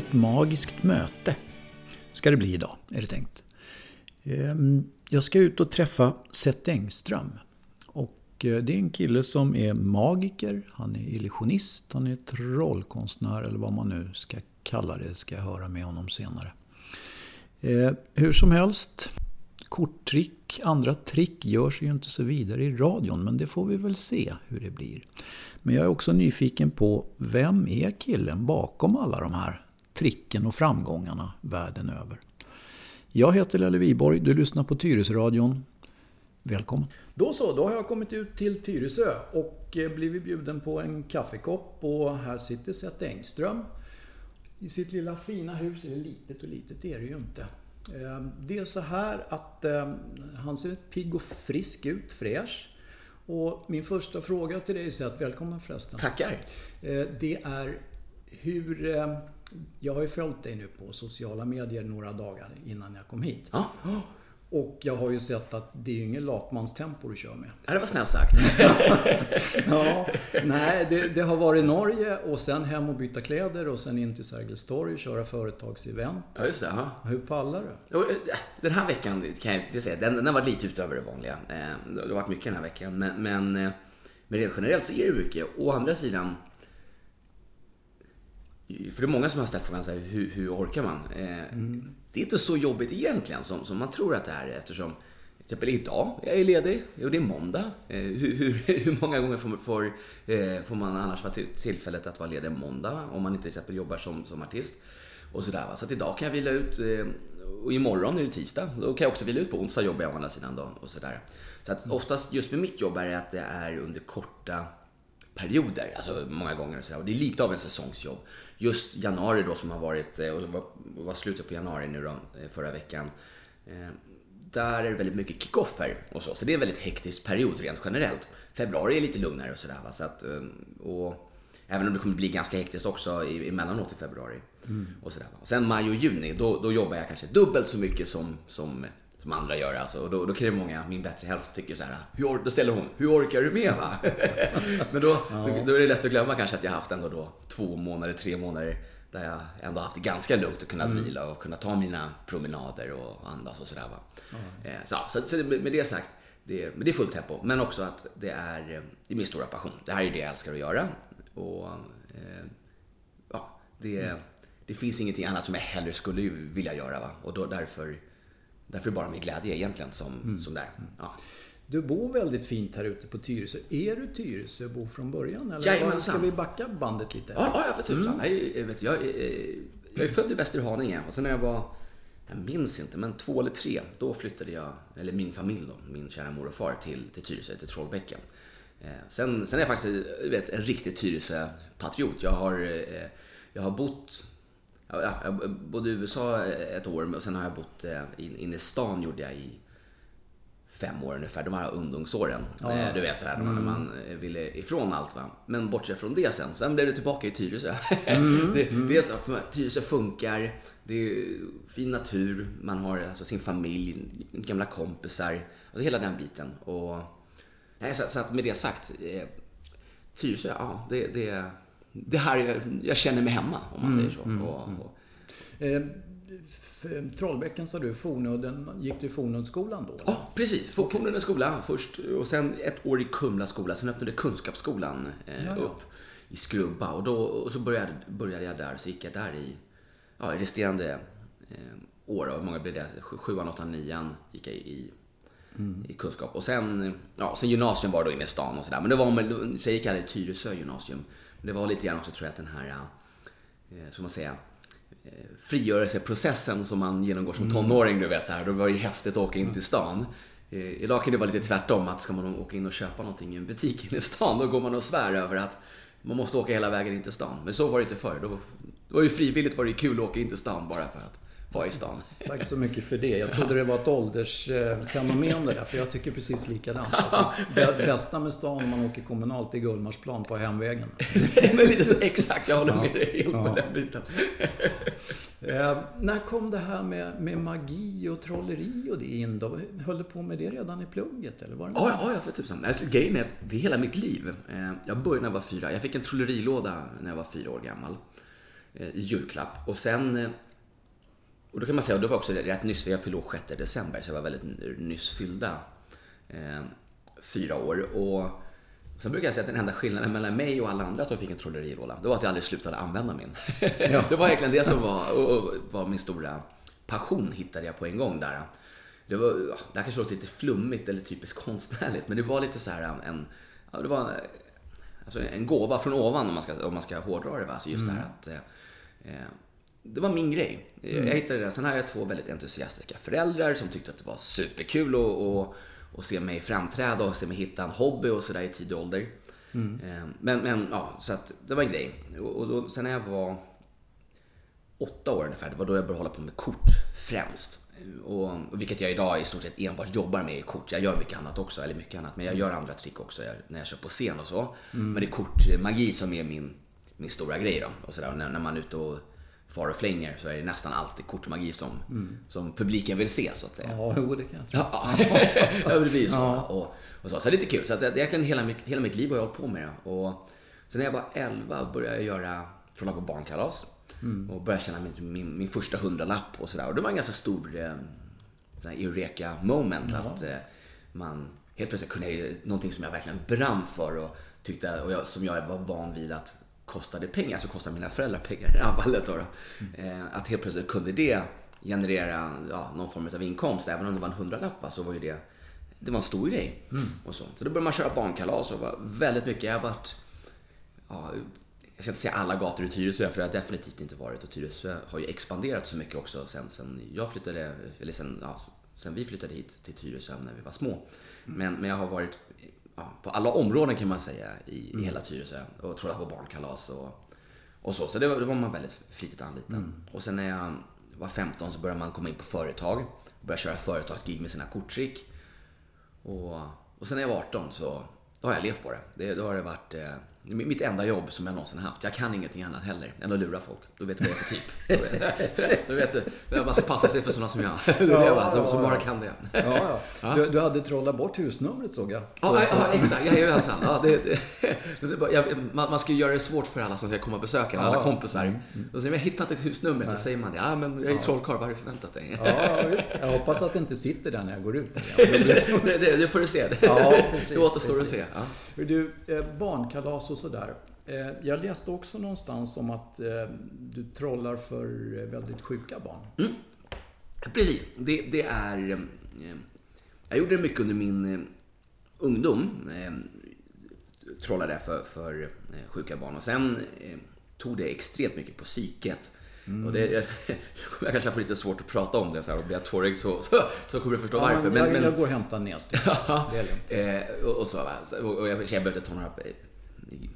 Ett magiskt möte ska det bli idag, är det tänkt. Ehm, jag ska ut och träffa Seth Engström. Och eh, det är en kille som är magiker, han är illusionist, han är trollkonstnär eller vad man nu ska kalla det, ska jag höra med honom senare. Ehm, hur som helst, korttrick, andra trick görs ju inte så vidare i radion, men det får vi väl se hur det blir. Men jag är också nyfiken på, vem är killen bakom alla de här tricken och framgångarna världen över? Jag heter Lelle Viborg, du lyssnar på Tyresöradion. Välkommen! Då så, då har jag kommit ut till Tyresö och eh, blivit bjuden på en kaffekopp och här sitter Seth Engström i sitt lilla fina hus. Eller litet och litet är det ju inte. Eh, det är så här att eh, han ser pigg och frisk ut, fräsch. Och min första fråga till dig är att välkommen förresten. Tackar. Det är hur... Jag har ju följt dig nu på sociala medier några dagar innan jag kom hit. Ja. Och jag har ju sett att det är ju ingen latmanstempo du kör med. Ja, det var snällt sagt. ja, nej, det, det, har varit Norge och sen hem och byta kläder och sen in till Sergels torg och köra företagsevent. Ja, just det. Aha. Hur pallar du? Eh, den här veckan kan jag inte säga, den, den har varit lite utöver det vanliga. Eh, det har varit mycket den här veckan. Men, men, eh, men rent generellt så är det mycket. Å andra sidan för det är många som har ställt frågan så här, hur, hur orkar man? mm. Det är inte så jobbigt egentligen som, som man tror att det är eftersom till exempel idag jag är ledig och det är måndag. Eh, hur, hur, hur många gånger får, får, eh, får man annars få tillfället att vara ledig en måndag om man inte till exempel jobbar som, som artist? Och sådär, va? Så att idag kan jag vila ut och imorgon är det tisdag. Då kan jag också vila ut på onsdag jobbar jag å andra sidan då och sådär. Så att oftast just med mitt jobb är det att det är under korta perioder, alltså många gånger. Och, så och det är lite av en säsongsjobb. Just januari då som har varit, eh, och var, slutet på januari nu då, eh, förra veckan. Eh, där är det väldigt mycket kickoffer och så. Så det är en väldigt hektisk period rent generellt. Februari är lite lugnare och sådär. Så att, och, även om det kommer bli ganska hektiskt också emellanåt i februari. Mm. Och sådär. Och sen maj och juni, då, då jobbar jag kanske dubbelt så mycket som, som som andra gör. Alltså. Och då, då kan det många, min bättre hälft tycker så här, hur, då ställer hon, hur orkar du med va? Men då, ja. då är det lätt att glömma kanske att jag haft ändå då två månader, tre månader där jag ändå haft det ganska lugnt och kunnat mm. vila och kunnat ta mina promenader och andas och sådär. Va? Mm. Så, så, så, med det sagt, det, det är fullt tempo. Men också att det är, det är min stora passion. Det här är det jag älskar att göra. Och eh, ja, det, mm. det finns ingenting annat som jag hellre skulle vilja göra. Va? Och då, därför Därför är det bara med glädje egentligen som, mm. som där. Ja. Du bor väldigt fint här ute på Tyresö. Är du Tyresöbo från början? Eller Jajamensan. ska vi backa bandet lite? Ja, ja för tusan. Mm. Jag, vet, jag, jag är född i Västerhaninge och sen när jag var, jag minns inte, men två eller tre, då flyttade jag, eller min familj då, min kära mor och far till, till Tyresö, till Trollbäcken. Eh, sen, sen är jag faktiskt vet, en riktig Tyresö-patriot. Jag har, eh, jag har bott ja, jag bodde i USA ett år och sen har jag bott eh, inne i stan gjorde jag i fem år ungefär, de här ungdomsåren. Ja. Eh, du vet såhär, mm. när man ville ifrån allt va. Men bortsett från det sen, sen blev det tillbaka i Tyresö. Mm. det, det är så Tyresö funkar, det är fin natur, man har alltså sin familj, gamla kompisar, alltså hela den biten. Och, nej, så, så att med det sagt, eh, Tyresö, ja, det, det, det här jag, jag känner mig hemma, om man mm, säger så. Mm, och, mm. och... Eh, Trollbäcken sa du, Fornudden, gick du i Fornuddsskolan då? Ja, precis. Fornuddens skola först och sen ett år i Kumla skola. Sen öppnade Kunskapsskolan eh, ja, ja. upp i Skrubba och, då, och så började, började jag där. Så gick jag där i ja, resterande eh, år. Hur många blev det? Sjuan, åttan, nian gick jag i, mm. i kunskap. Och sen, ja, sen gymnasium var då inne i stan och sådär. Men det var, så gick jag i Tyresö gymnasium. Det var lite grann också tror jag att den här, eh, ska man säga, eh, frigörelseprocessen som man genomgår som mm. tonåring. Du vet, så här, då var det ju häftigt att åka in till stan. Eh, idag kan det vara lite tvärtom, att ska man åka in och köpa någonting i en butik inne i stan, då går man och svär över att man måste åka hela vägen in till stan. Men så var det inte förr. Då, då var ju frivilligt var det kul att åka in till stan bara för att vara i stan. Tack så mycket för det. Jag trodde det var ett åldersfenomen det där, för jag tycker precis likadant. Alltså, det bästa med stan om man åker kommunalt är Gullmarsplan på hemvägen. exakt, jag håller med dig helt ja. på den biten. Eh, när kom det här med, med magi och trolleri och det in då? Höll du på med det redan i plugget? Eller var det ja, ja, för tusan. Alltså, grejen är att det är hela mitt liv. Eh, jag började när jag var fyra. Jag fick en trollerilåda när jag var fyra år gammal. eh, i julklapp. Och sen, eh, och då kan man säga, och det var också rätt nyss, jag fyllde år 6 december, så jag var väldigt nyss fyllda eh, fyra år. Och Sen brukar jag säga att den enda skillnaden mellan mig och alla andra som fick en trollerilåda, det var att jag aldrig slutade använda min. Ja. det var egentligen det som var, och, var min stora passion, hittade jag på en gång där. Det, var, det här kanske låter lite flummigt eller typiskt konstnärligt, men det var lite så här en, ja, det var alltså en gåva från ovan om man ska, om man ska hårdra det. Va? Alltså just mm. det här att eh, eh, det var min grej. Mm. Jag hittade det. Sen har jag två väldigt entusiastiska föräldrar som tyckte att det var superkul att och, och se mig framträda och se mig hitta en hobby och sådär i tidig ålder. Mm. Eh, men, men ja, så att det var en grej. Och, och då, sen när jag var åtta år ungefär, det var då jag började hålla på med kort främst. Och, vilket jag idag i stort sett enbart jobbar med i kort. Jag gör mycket annat också, eller mycket annat, men jag gör andra trick också när jag kör på scen och så. Mm. Men det är kortmagi som är min, min stora grej då. Och så där, när, när man är ute och far och flänger så är det nästan alltid kortmagi som, mm. som publiken vill se så att säga. Ja, jo, det kan jag tro. Ja, ja. det blir så. Ja. Och, och, så. så det är lite kul. Så att, egentligen hela mitt, hela mitt liv har jag hållit på med det. Och sen när jag var 11 började jag göra Trolla på barnkalas. Mm. Och började tjäna min, min, min första hundralapp och sådär. Och det var en ganska stor eh, eureka moment. Ja. Att eh, man helt plötsligt kunde, någonting som jag verkligen brann för och tyckte, och jag, som jag var van vid att kostade pengar, så kostade mina föräldrar pengar i det här fallet. Då, då. Mm. Att helt plötsligt kunde det generera ja, någon form av inkomst. Även om det var en hundralapp så var ju det, det var en stor grej. Mm. Och så. så då började man köra barnkalas och var väldigt mycket, jag har varit, ja, jag ska inte säga alla gator i Tyresö, för det har definitivt inte varit. Och Tyresö har ju expanderat så mycket också sen, sen jag flyttade, eller sen, ja, sen vi flyttade hit till Tyresö när vi var små. Men, men jag har varit ja, på alla områden kan man säga i, mm. i hela Tyresö. Och tror på barnkalas och, och så. Så det var, det var man väldigt flitigt anlitad. Mm. Och sen när jag var 15 så började man komma in på företag. Började köra företagsgig med sina korttrick. Och, och sen när jag var 18 så då har jag levt på det. det då har det varit eh, mitt enda jobb som jag någonsin haft. Jag kan ingenting annat heller än att lura folk. Då vet du vad jag är för typ. Då vet, du, man ska passa sig för sådana som jag. Ja, som, som bara kan det. Ja, ja. Du, du hade trollat bort husnumret såg jag. Ja, ja exakt. Jajamensan. Ja, det, det, man, man ska ju göra det svårt för alla som ska komma och besöka alla kompisar. Mm. Då säger man, jag hittar inte husnumret. Då säger man, ja men jag är trollkarl, vad har du förväntat dig? Ja, visst. Jag hoppas att det inte sitter där när jag går ut. det, det, det får du se. Ja, precis, det återstår precis. att se. Ja. Du, eh, barnkalas och sådär. Eh, jag läste också någonstans om att eh, du trollar för väldigt sjuka barn. Mm. Precis. Det, det, är... Jag gjorde det mycket under min ungdom. Trollade för, för sjuka barn. Och sen tog det extremt mycket på psyket. Mm. Och det, jag, jag kanske får lite svårt att prata om det så här, och blir jag tårig så, så, så kommer du förstå ja, varför. Men, men, jag, går och hämtar näsduk. eh, och, och, så, och jag, jag behöver inte ta några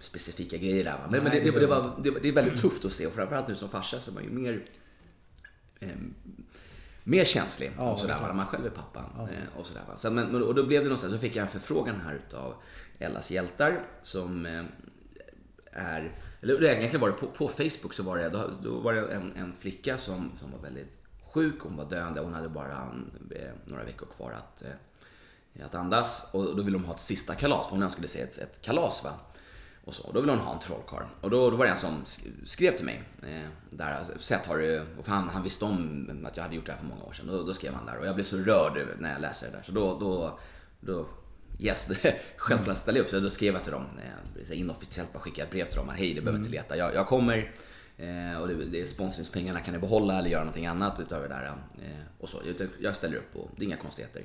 specifika grejer där. Men, Nej, men det, det, det, var, det, det, är väldigt tufft att se och framförallt nu som farsa så är man ju mer eh, mer känslig ja, och sådär, man själv är pappa. Ja. Eh, och, sådär? Så, men, och då blev det någonstans, så fick jag en förfrågan här utav Ellas hjältar som eh, är, eller egentligen var det på, på Facebook så var det, då, då var det en, en flicka som, som var väldigt sjuk, hon var döende, hon hade bara eh, några veckor kvar att, att andas. Och då ville de ha ett sista kalas, för hon önskade sig ett, ett kalas. Va? Och så. Då ville hon ha en trollkarl. Och då, då var det en som skrev till mig. Eh, där, sett har du, och han, han visste om att jag hade gjort det här för många år sedan. Då, då skrev han där och jag blev så rörd när jag läste det där. Så då, då, då Yes, självklart ställde jag upp. Så då skrev jag till dem, eh, inofficiellt bara skickade ett brev till dem. Hej, du behöver inte mm. leta. Jag, jag kommer. Eh, och det, det, sponsringspengarna kan ni behålla eller göra någonting annat utöver det där. Eh, och så. Jag, jag ställer upp och det är inga konstigheter.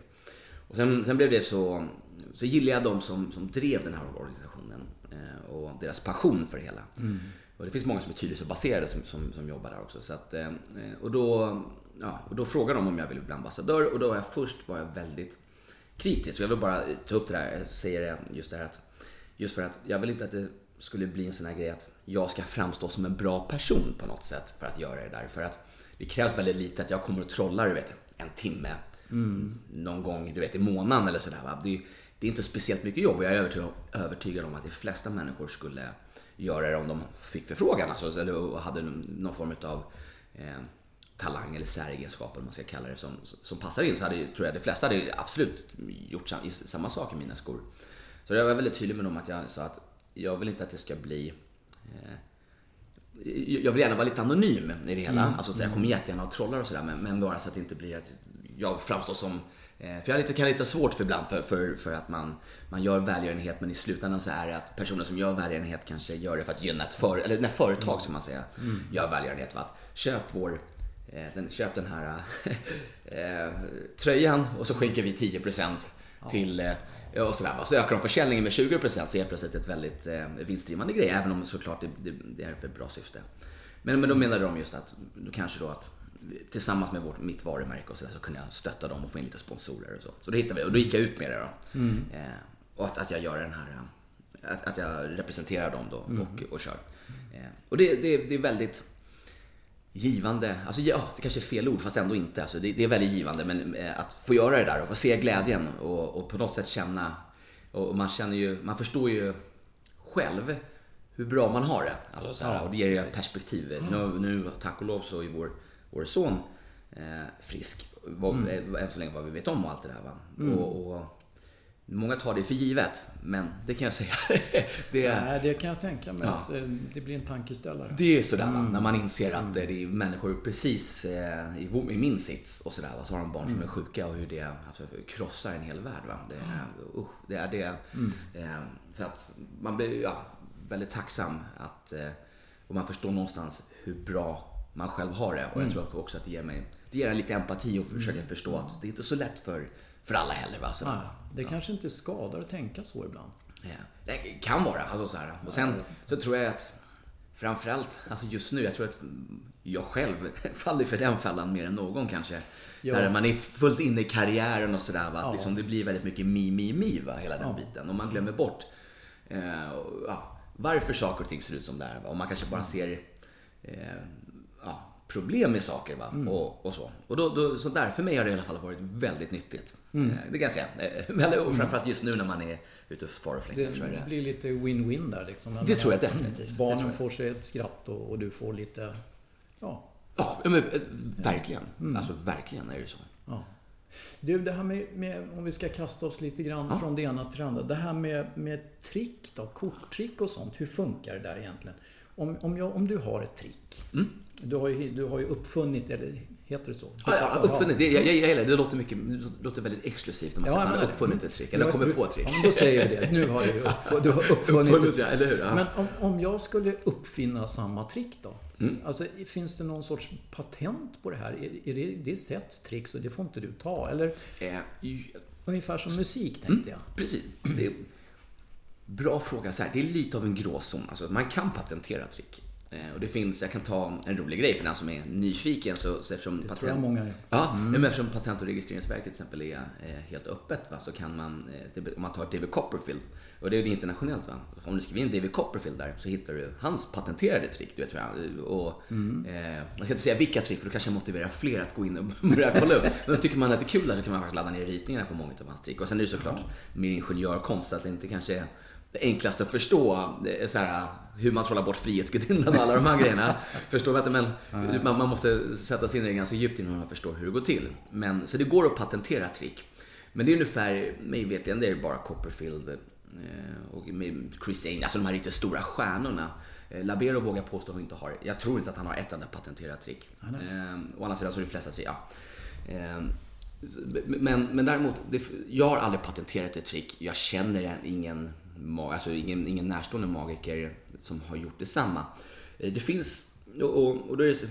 Och sen, sen blev det så, så gillade jag de som, som drev den här organisationen eh, och deras passion för det hela. Mm. Och det finns många som är Tyresöbaserade som, som, som jobbar där också. Så att, eh, och, då, ja, och då frågade de om jag ville bli ambassadör och då var jag först var jag väldigt kritisk. Och jag vill bara ta upp det där, säga det just det här att just för att jag vill inte att det skulle bli en sån här grej att jag ska framstå som en bra person på något sätt för att göra det där. För att det krävs väldigt lite att jag kommer och trollar, du vet, en timme mm. någon gång du vet, i månaden eller sådär. Va? Det, det är inte speciellt mycket jobb och jag är övertygad, övertygad om att de flesta människor skulle göra det om de fick förfrågan. Alltså, eller hade någon form av eh, talang eller säregenskaper, om man ska kalla det, som, som passar in. Så hade, tror jag de flesta hade absolut gjort sam, samma sak i mina skor. Så jag var väldigt tydlig med dem att jag sa att jag vill inte att det ska bli eh, jag vill gärna vara lite anonym i det hela. Alltså, jag kommer jättegärna ha trollar och sådär, men, men bara så att det inte blir att jag framstår som Eh, för jag kan lite svårt för ibland för, för, för att man, man gör välgörenhet men i slutändan så är det att personer som gör välgörenhet kanske gör det för att gynna ett för, eller när företag mm. som man säger mm. gör välgörenhet. För att köp, vår, eh, den, köp den här äh, tröjan och så skänker vi 10% till äh, och sådär. Så ökar de försäljningen med 20% så är det plötsligt ett väldigt vinstdrivande grej även om såklart det, det, det är för bra syfte. Men, men då menade de just att, då kanske då att tillsammans med vårt, mitt varumärke och så, där, så kunde jag stötta dem och få in lite sponsorer och så. Så då hittade vi, och då gick jag ut med det då. Mm. Eh, och att, att jag gör den här, eh, att, att jag representerar dem då mm. och, och kör. Eh, och det, det, det är väldigt givande, alltså ja, det kanske är fel ord fast ändå inte. Alltså, det, det är väldigt givande men eh, att få göra det där och få se glädjen och, och på något sätt känna, och man känner ju, man förstår ju själv hur bra man har det. Alltså, så här, och det ger ju perspektiv. Nu, nu, tack och lov så är vår vår son eh, frisk. Vad, mm. Än så länge vad vi vet om och allt det där. Va? Mm. Och, och, Många tar det för givet, men det kan jag säga. det, Nej, det kan jag tänka mig. Ja. Eh, det blir en tankeställare. Det är sådär mm. när man inser att det är människor precis eh, i, i min sits och sådär. Så har de barn som mm. är sjuka och hur det alltså, krossar en hel värld. Va? Det, är, usch, det är det. Mm. Eh, så att man blir ja, väldigt tacksam att och man förstår någonstans hur bra man själv har det. Och jag mm. tror också att det ger mig det ger en lite empati och försöka mm. förstå att det är inte så lätt för, för alla heller. Va? Så, ah, det ja. kanske inte skadar att tänka så ibland. Ja, det kan vara. Alltså, så här. Och sen så tror jag att framförallt, alltså just nu, jag tror att jag själv faller för den fällan mer än någon kanske. Ja. Där man är fullt inne i karriären och sådär. Ja. Liksom, det blir väldigt mycket mi, mi, mi, va? hela den ja. biten. Och man glömmer bort eh, ja, varför saker och ting ser ut som det är. Och man kanske bara ser eh, problem med saker. Va? Mm. Och, och, så. Och då, då, så där, för mig har det i alla fall varit väldigt nyttigt. Mm. Eh, det kan jag säga. Eh, och framförallt just nu när man är ute och far och flänger. Det, det blir lite win-win där. Liksom. Det tror jag definitivt. Barnen jag. får sig ett skratt och, och, du får lite... Ja. Ja, men, eh, verkligen. Mm. Alltså verkligen är det så. Ja. Du, det här med, med, om vi ska kasta oss lite grann ja. från det ena till det andra. Det här med, med trick då, korttrick och sånt. Hur funkar det där egentligen? Om, om, jag, om du har ett trick. Mm. Du, har ju, du har ju uppfunnit, eller heter det så? Ja, ja uppfunnit. Det, jag, jag, det, låter mycket, det låter väldigt exklusivt om man ja, säger att man har uppfunnit ett trick. Eller kommit på ett trick. Ja, då säger vi det. Nu har du, uppf du har uppfunnit, uppfunnit ett trick. eller hur? Ja. Men om, om jag skulle uppfinna samma trick då? Mm. Alltså, finns det någon sorts patent på det här? Är, är det, det är sätts tricks och det får inte du ta? Eller? Äh, Ungefär som musik, tänkte mm, jag. Precis. Det, Bra fråga. Så här, det är lite av en gråzon. Alltså, man kan patentera trick. Eh, och det finns, jag kan ta en rolig grej för den som är nyfiken. Så, så eftersom det patent, tror jag många är. Ja, mm. men eftersom Patent och registreringsverket till exempel är eh, helt öppet va, så kan man, eh, om man tar David Copperfield, och det är det internationellt va. Om du skriver in David Copperfield där så hittar du hans patenterade trick. Du vet, och, mm. eh, jag ska inte säga vilka trick för då kanske jag motiverar fler att gå in och börja kolla upp. Men tycker man att det är kul där så kan man faktiskt ladda ner ritningarna på många av hans trick. Och sen är det såklart ja. mer ingenjörkonst, så att det inte kanske är det enklaste att förstå så här, hur man trollar bort Frihetsgudinnan och alla de här grejerna. Förstår du? Men man, man måste sätta sig in i det ganska djupt innan man förstår hur det går till. Men, så det går att patentera trick. Men det är ungefär, mig vetligen, det är bara Copperfield eh, och Chris Aine, alltså de här riktigt stora stjärnorna. Eh, Labero vågar påstå att han inte har, jag tror inte att han har ett enda patenterat trick. Eh, å andra sidan så är de flesta trick, ja. Eh, men, men däremot, det, jag har aldrig patenterat ett trick. Jag känner ingen alltså ingen, ingen närstående magiker som har gjort detsamma. Eh, det finns, och, och då är det,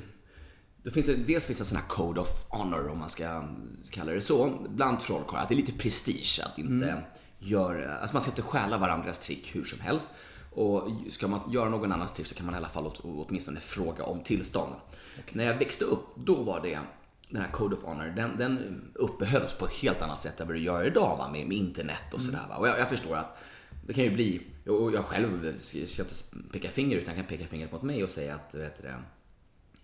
då finns det, dels finns det en sån här code of honor om man ska kalla det så, bland trollkarlar. Att det är lite prestige att inte mm. göra, alltså man ska inte stjäla varandras trick hur som helst. Och ska man göra någon annans trick så kan man i alla fall åtminstone fråga om tillstånd. Okay. När jag växte upp, då var det den här Code of Honor, den, den uppehölls på ett helt annat sätt än vad det gör idag va? Med, med internet och mm. sådär. Och jag, jag, förstår att det kan ju bli, och jag själv ska inte peka finger utan jag kan peka fingret mot mig och säga att, vet det,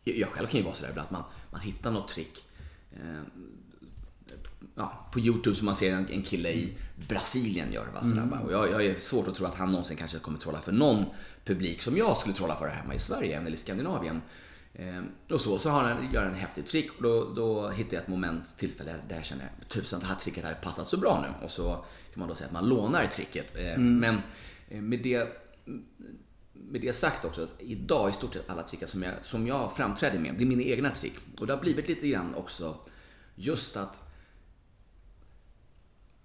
jag själv kan ju vara sådär ibland att man, man hittar något trick eh, ja, på YouTube som man ser en, en kille i Brasilien gör. Va? Sådär, mm. Och jag, jag är svårt att tro att han någonsin kanske kommer trolla för någon publik som jag skulle trolla för här hemma i Sverige eller i Skandinavien. Eh, och så, så har han, gör en häftig trick och då, då hittar jag ett moment, tillfälle där jag känner tusan det här tricket hade passat så bra nu. Och så kan man då säga att man lånar tricket. Eh, mm. Men eh, med det med det sagt också, att idag i stort sett alla trickar som jag, som jag framträder med, det är mina egna trick. Och det har blivit lite grann också just att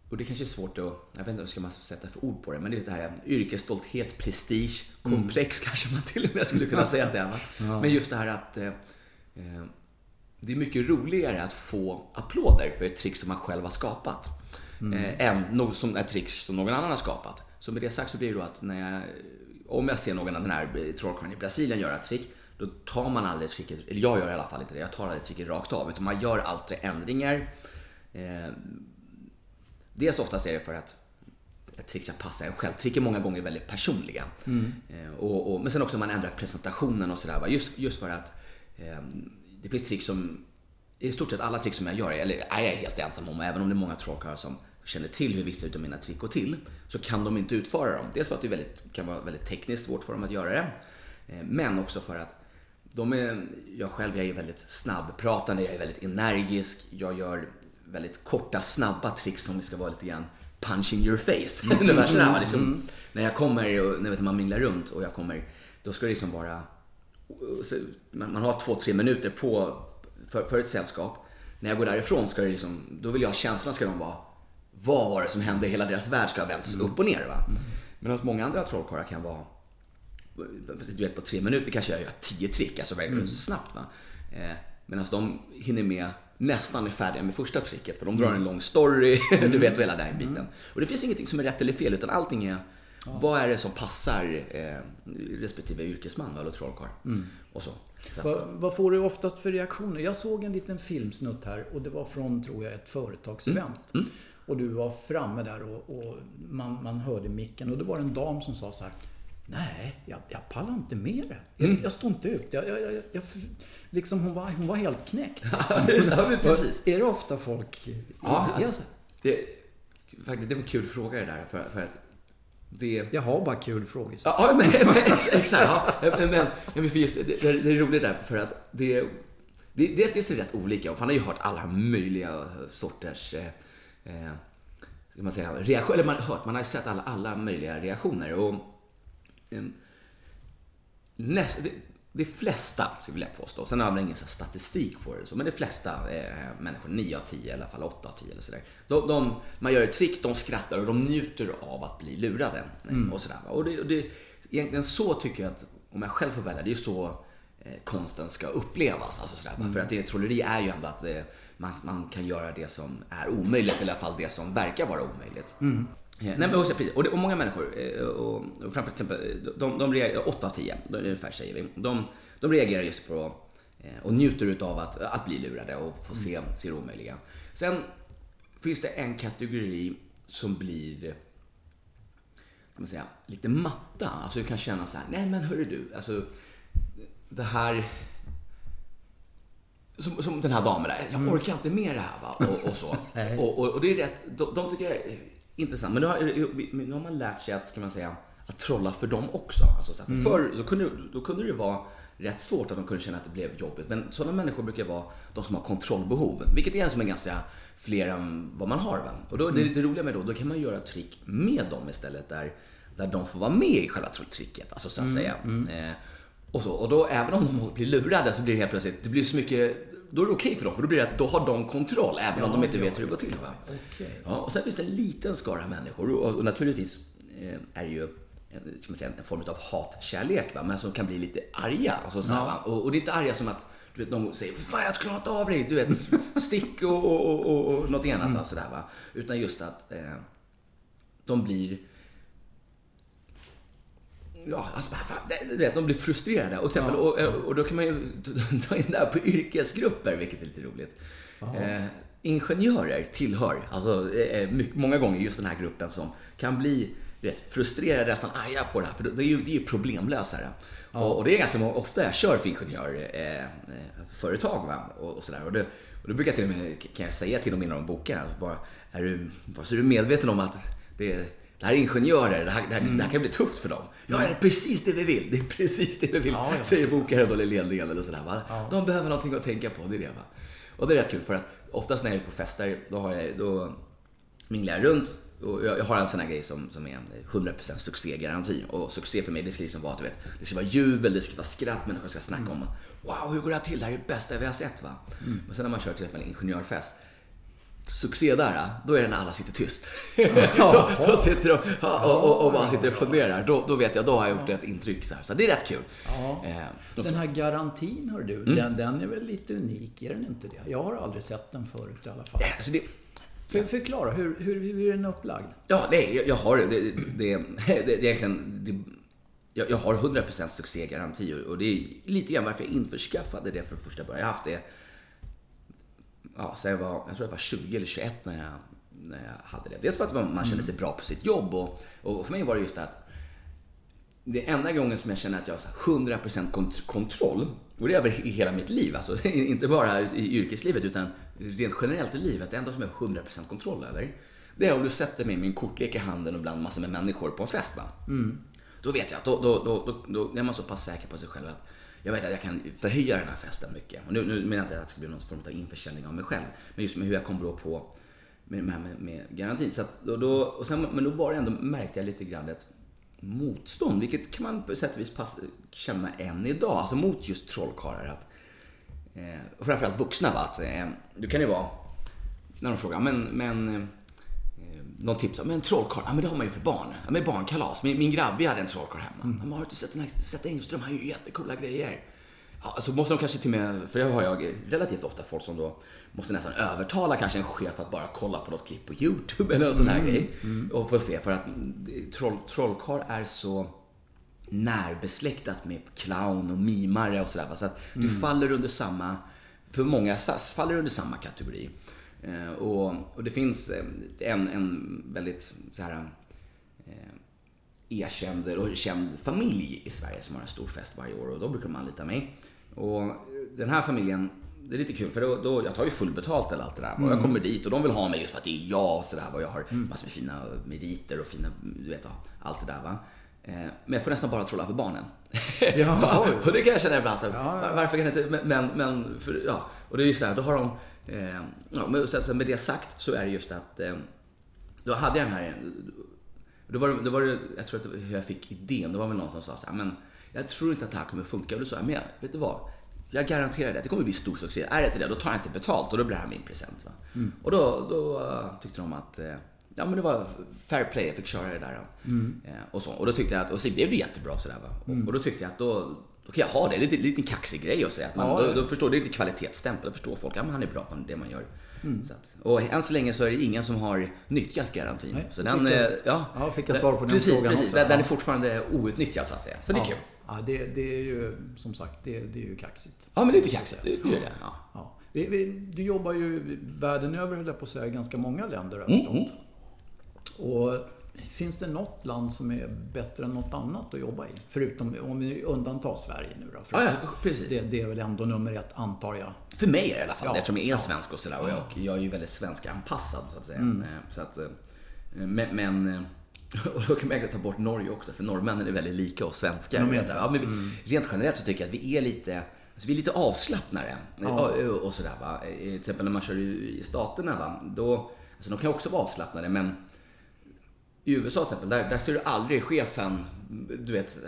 och det kanske är svårt att, jag vet inte ska man sätta för ord på det, men det är det här yrkesstolthet, prestige, komplex mm. kanske man till och med skulle kunna säga att det är. Ja. Men just det här att eh, eh, det är mycket roligare att få applåder för ett trick som man själv har skapat. Mm. Eh, än något som ett trick som någon annan har skapat. Så med det sagt så blir det då att när jag, om jag ser någon av den här trollkarlen i Brasilien göra ett trick, då tar man aldrig tricket, eller jag gör i alla fall inte det, jag tar aldrig tricket rakt av. Utan man gör alltid ändringar. Eh, dels oftast är det för att ett trick ska passa en själv. Trick är många gånger väldigt personliga. Mm. Eh, och, och, men sen också man ändrar presentationen och sådär. Just, just för att eh, det finns trick som, i stort sett alla trick som jag gör, eller är jag helt ensam om, även om det är många trollkarlar som känner till hur vissa av mina trick går till, så kan de inte utföra dem. Dels för att det väldigt, kan vara väldigt tekniskt svårt för dem att göra det, eh, men också för att de är, jag själv jag är väldigt snabbpratande, jag är väldigt energisk, jag gör väldigt korta, snabba tricks som ska vara lite grann punch in your face. Mm. Ungefär liksom, mm. När jag kommer, och när man minglar runt och jag kommer, då ska det liksom vara man har två, tre minuter på för, för ett sällskap. När jag går därifrån ska det liksom, då vill jag ha känslan ska de vara, vad var det som hände? Hela deras värld ska ha vänts mm. upp och ner. Va? Mm. Medan många andra trollkarlar kan vara, du vet på tre minuter kanske jag gör tio trick, alltså väldigt mm. snabbt. Va? Eh, Medan de hinner med nästan är färdiga med första tricket för de drar en mm. lång story, du vet hela den biten. Mm. Och det finns ingenting som är rätt eller fel utan allting är Ja. Vad är det som passar eh, respektive yrkesman eller trollkarl? Mm. Och så. så vad, vad, får du oftast för reaktioner? Jag såg en liten filmsnutt här och det var från, tror jag, ett företagsevent. Mm. Mm. Och du var framme där och, och, man, man hörde micken och det var en dam som sa så här Nej, jag, jag pallar inte med det. Jag, mm. jag står inte ut. Jag, jag, jag, liksom hon, var, hon var helt knäckt. Liksom. ja, precis. Är det ofta folk... Ja, det, faktiskt, det var en kul fråga det där. För, för att det... Jag har bara kul frågor. Ja, men, men, exakt. Ja, men, men, för just, det, det, är roligt där för att det, det, det, ser rätt olika och Man har ju hört alla möjliga sorters eh, eh man säga, reaktioner. Eller man har hört, man har sett alla, alla möjliga reaktioner. Och, eh, näst, det, de flesta, skulle jag vilja påstå, sen har jag ingen statistik på det, men de flesta eh, människor, 9 av 10 i alla fall, 8 av 10 eller sådär. De, de, man gör ett trick, de skrattar och de njuter av att bli lurade. Mm. Och sådär. Och det, och det, egentligen så tycker jag att, om jag själv får välja, det är ju så eh, konsten ska upplevas. Alltså sådär. Mm. För att det, trolleri är ju ändå att eh, man, man, kan göra det som är omöjligt, eller i alla fall det som verkar vara omöjligt. Mm. Nej, men också, precis. Och, det, och många människor, eh, och, och framför exempel, de, de reagerar, 8 av 10 ungefär säger vi, de, de reagerar just på eh, och njuter utav att, att bli lurade och få se, mm. se det omöjliga. Sen finns det en kategori som blir man säga, lite matta. Alltså du kan känna så här, nej men hörru du, alltså det här som, som den här damen där, jag mm. orkar inte med det här va, och, och så. och, och, och, det är rätt, de, de tycker intressant. Men nu har, nu har man lärt sig att, ska man säga, att trolla för dem också. Alltså, så här, för mm. Förr så kunde, då kunde det vara rätt svårt att de kunde känna att det blev jobbigt. Men sådana människor brukar vara de som har kontrollbehov. Vilket är en som är ganska fler än vad man har. Va? Och då, mm. det, det roliga med då, då kan man göra trick med dem istället. Där, där de får vara med i själva tricket. Alltså så att mm. säga. Mm. Eh, och, så, och då, även om de blir lurade så blir det helt plötsligt, det blir så mycket då är det okej okay för dem, för då blir det att då har de kontroll, även ja, om de inte vet hur det går till. Va? Okay. Ja, och sen finns det en liten skara människor, och, och naturligtvis eh, är det ju en, ska man säga, en form av hatkärlek, va? men som kan bli lite arga. Alltså, ja. och, och det är inte arga som att du vet, någon säger Fan, jag klarar inte av dig! Du vet, stick och, och, och, och något annat. Mm. Sådär, va? Utan just att eh, de blir Ja, alltså, fan, vet, de blir frustrerade. Och, exempel, ja. och, och, då kan man ju ta in det här på yrkesgrupper, vilket är lite roligt. Eh, ingenjörer tillhör, alltså, eh, mycket, många gånger just den här gruppen som kan bli vet, frustrerade, nästan arga på det här. För det är ju, det är problemlösare. Ja. Och, och, det är ganska ofta jag kör för ingenjörföretag. Eh, och, och, sådär. Och, det, och då brukar jag till och med, kan jag säga till dem innan de bokar, bara, är du, bara så är du medveten om att det är det här är ingenjörer, det här, det här, mm. det här kan bli tufft för dem. Ja, det är precis det vi vill. Det är precis det vi vill, ja, ja. säger bokaren eller ledningen eller sådär. Va? Ja. De behöver någonting att tänka på, det är det. Va? Och det är rätt kul för att oftast när jag är på fester, då, har jag, då minglar jag runt och jag, jag har en sån här grej som, som är en 100% succégaranti. Och succé för mig, det ska liksom vara, du vet, det ska vara jubel, det ska vara skratt, människor ska snacka om Wow, hur går det här till? Det här är det bästa vi har sett va? Mm. Men sen när man kör till exempel en ingenjörfest succé där, då är det när alla sitter tyst. då, då, sitter de och, och, och, bara sitter och funderar. Då, då vet jag, då har jag gjort ett intryck. Så, här. så det är rätt kul. Ja. Eh, den här garantin, hör du, mm. den, den är väl lite unik, är den inte det? Jag har aldrig sett den förut i alla fall. Ja, alltså det, för, förklara, hur, hur, hur är den upplagd? Ja, nej, jag, jag har det. Det, det, det, det är egentligen... Det, jag, jag har 100% succégaranti och det är lite grann varför jag införskaffade det för första början. Jag har haft det ja, så jag, var, jag tror jag var 20 eller 21 när jag, när jag hade det. Dels för att man kände sig bra på sitt jobb och, och för mig var det just att det enda gången som jag känner att jag har 100% kontroll, och det är över hela mitt liv, alltså inte bara i yrkeslivet utan rent generellt i livet. Det enda som jag har 100% kontroll över, det är om du sätter mig med min kortlek i handen och bland massor med människor på en fest. Va? Mm. Då vet jag att då, då, då, då, då är man så pass säker på sig själv att jag vet att jag kan förhöja den här festen mycket. Och nu, nu menar jag inte att det ska bli någon form av införsäljning av mig själv. Men just med hur jag kommer då på med, med, med, med garantin. Så då, då, och sen, men då var det ändå, märkte jag lite grann ett motstånd. Vilket kan man på sätt och vis pass, känna än idag. Alltså mot just trollkarlar. Att, eh, och framförallt vuxna. Va? Att, eh, du kan ju vara, när de frågar, men, men eh, någon tips men trollkarl, ja men det har man ju för barn. Ja, men barnkalas. Min, min grabb, vi hade en trollkarl hemma. Mm. har du inte sett den här, sett Engström? Han gör ju jättekola grejer. Ja, alltså måste de kanske till med, för det har jag relativt ofta folk som då måste nästan övertala kanske en chef att bara kolla på något klipp på YouTube eller någon sån här mm. grej. Mm. Och få se, för att troll, trollkarl är så närbesläktat med clown och mimare och sådär. Så att du mm. faller under samma, för många SAS faller under samma kategori. Eh, och, och, det finns eh, en, en väldigt så här, eh, erkänd och känd familj i Sverige som har en stor fest varje år och då brukar de anlita mig. Och den här familjen, det är lite kul för då, då jag tar ju fullbetalt eller allt det där. Mm. Och jag kommer dit och de vill ha mig just för att det är jag och sådär. Och jag har mm. massor med fina meriter och fina, du vet, allt det där va. Men jag får nästan bara trolla för barnen. Ja, och det kan jag känna ibland. Så, ja, ja. Varför kan jag inte? Men, men för, ja. Och det är ju så här, då har de Eh, ja, men så med det sagt så är det just att eh, då hade jag den här då var, det, då var det, jag tror att hur jag fick idén, det var väl någon som sa så här, men jag tror inte att det här kommer funka. Och då sa jag, men vet du vad? Jag garanterar det, det kommer bli stor succé. Är det inte det, då tar jag inte betalt och då blir det här min present. Va? Mm. Och då, då uh, tyckte de att uh, ja, men det var fair play, jag fick köra det där. Mm. Och, så. och då tyckte jag att, och så blev det jättebra sådär. Va? Mm. Och, och, då tyckte jag att då, då kan jag ha det. Det är en liten kaxig grej att säga. Att man, ja, då, då, förstår, det är lite kvalitetsstämpel. Då förstår folk att ja, han är bra på det man gör. Mm. Att, och än så länge så är det ingen som har nyttjat garantin. Nej, så den, jag, ja, ja, fick jag svar på den precis, frågan precis. också. Den, den är fortfarande outnyttjad så att säga. Så det är kul. Ja, det, det, är ju som sagt, det, det är ju kaxigt. Ja, men lite kaxigt. Det, det är det. Ja. Ja. Vi, vi, du jobbar ju världen över, höll jag på att säga, ganska många länder har jag förstått. Mm. Och Finns det något land som är bättre än något annat att jobba i? Förutom om vi undantar Sverige nu då. Ja, ja, precis. Det, det, är väl ändå nummer ett, antar jag. För mig är det i alla fall ja, eftersom jag är svensk och sådär. Och jag, jag är ju väldigt svenskanpassad så att säga. Mm. Eh, så att, eh, men, men eh, och då kan man ta bort Norge också, för norrmännen är väldigt lika oss svenskar. De ja, men vi, mm. Rent generellt så tycker jag att vi är lite, alltså vi är lite avslappnade. Ja. Och, och sådär va. Till exempel när man kör i Staterna va. Då, alltså de kan också vara avslappnade men i USA till exempel, där, där ser du aldrig chefen, du vet,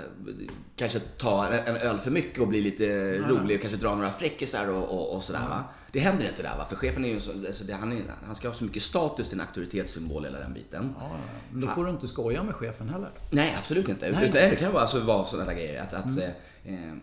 kanske ta en, öl för mycket och bli lite Nej. rolig och kanske dra några fräckisar och, och, och sådär va. Det händer inte där va, för chefen är ju så, alltså det, han, är, han ska ha så mycket status, en auktoritetssymbol hela den biten. Ja, men då får du inte skoja med chefen heller. Nej, absolut inte. Nej. Utan det kan vara, alltså, vara sådana grejer att, att mm. eh,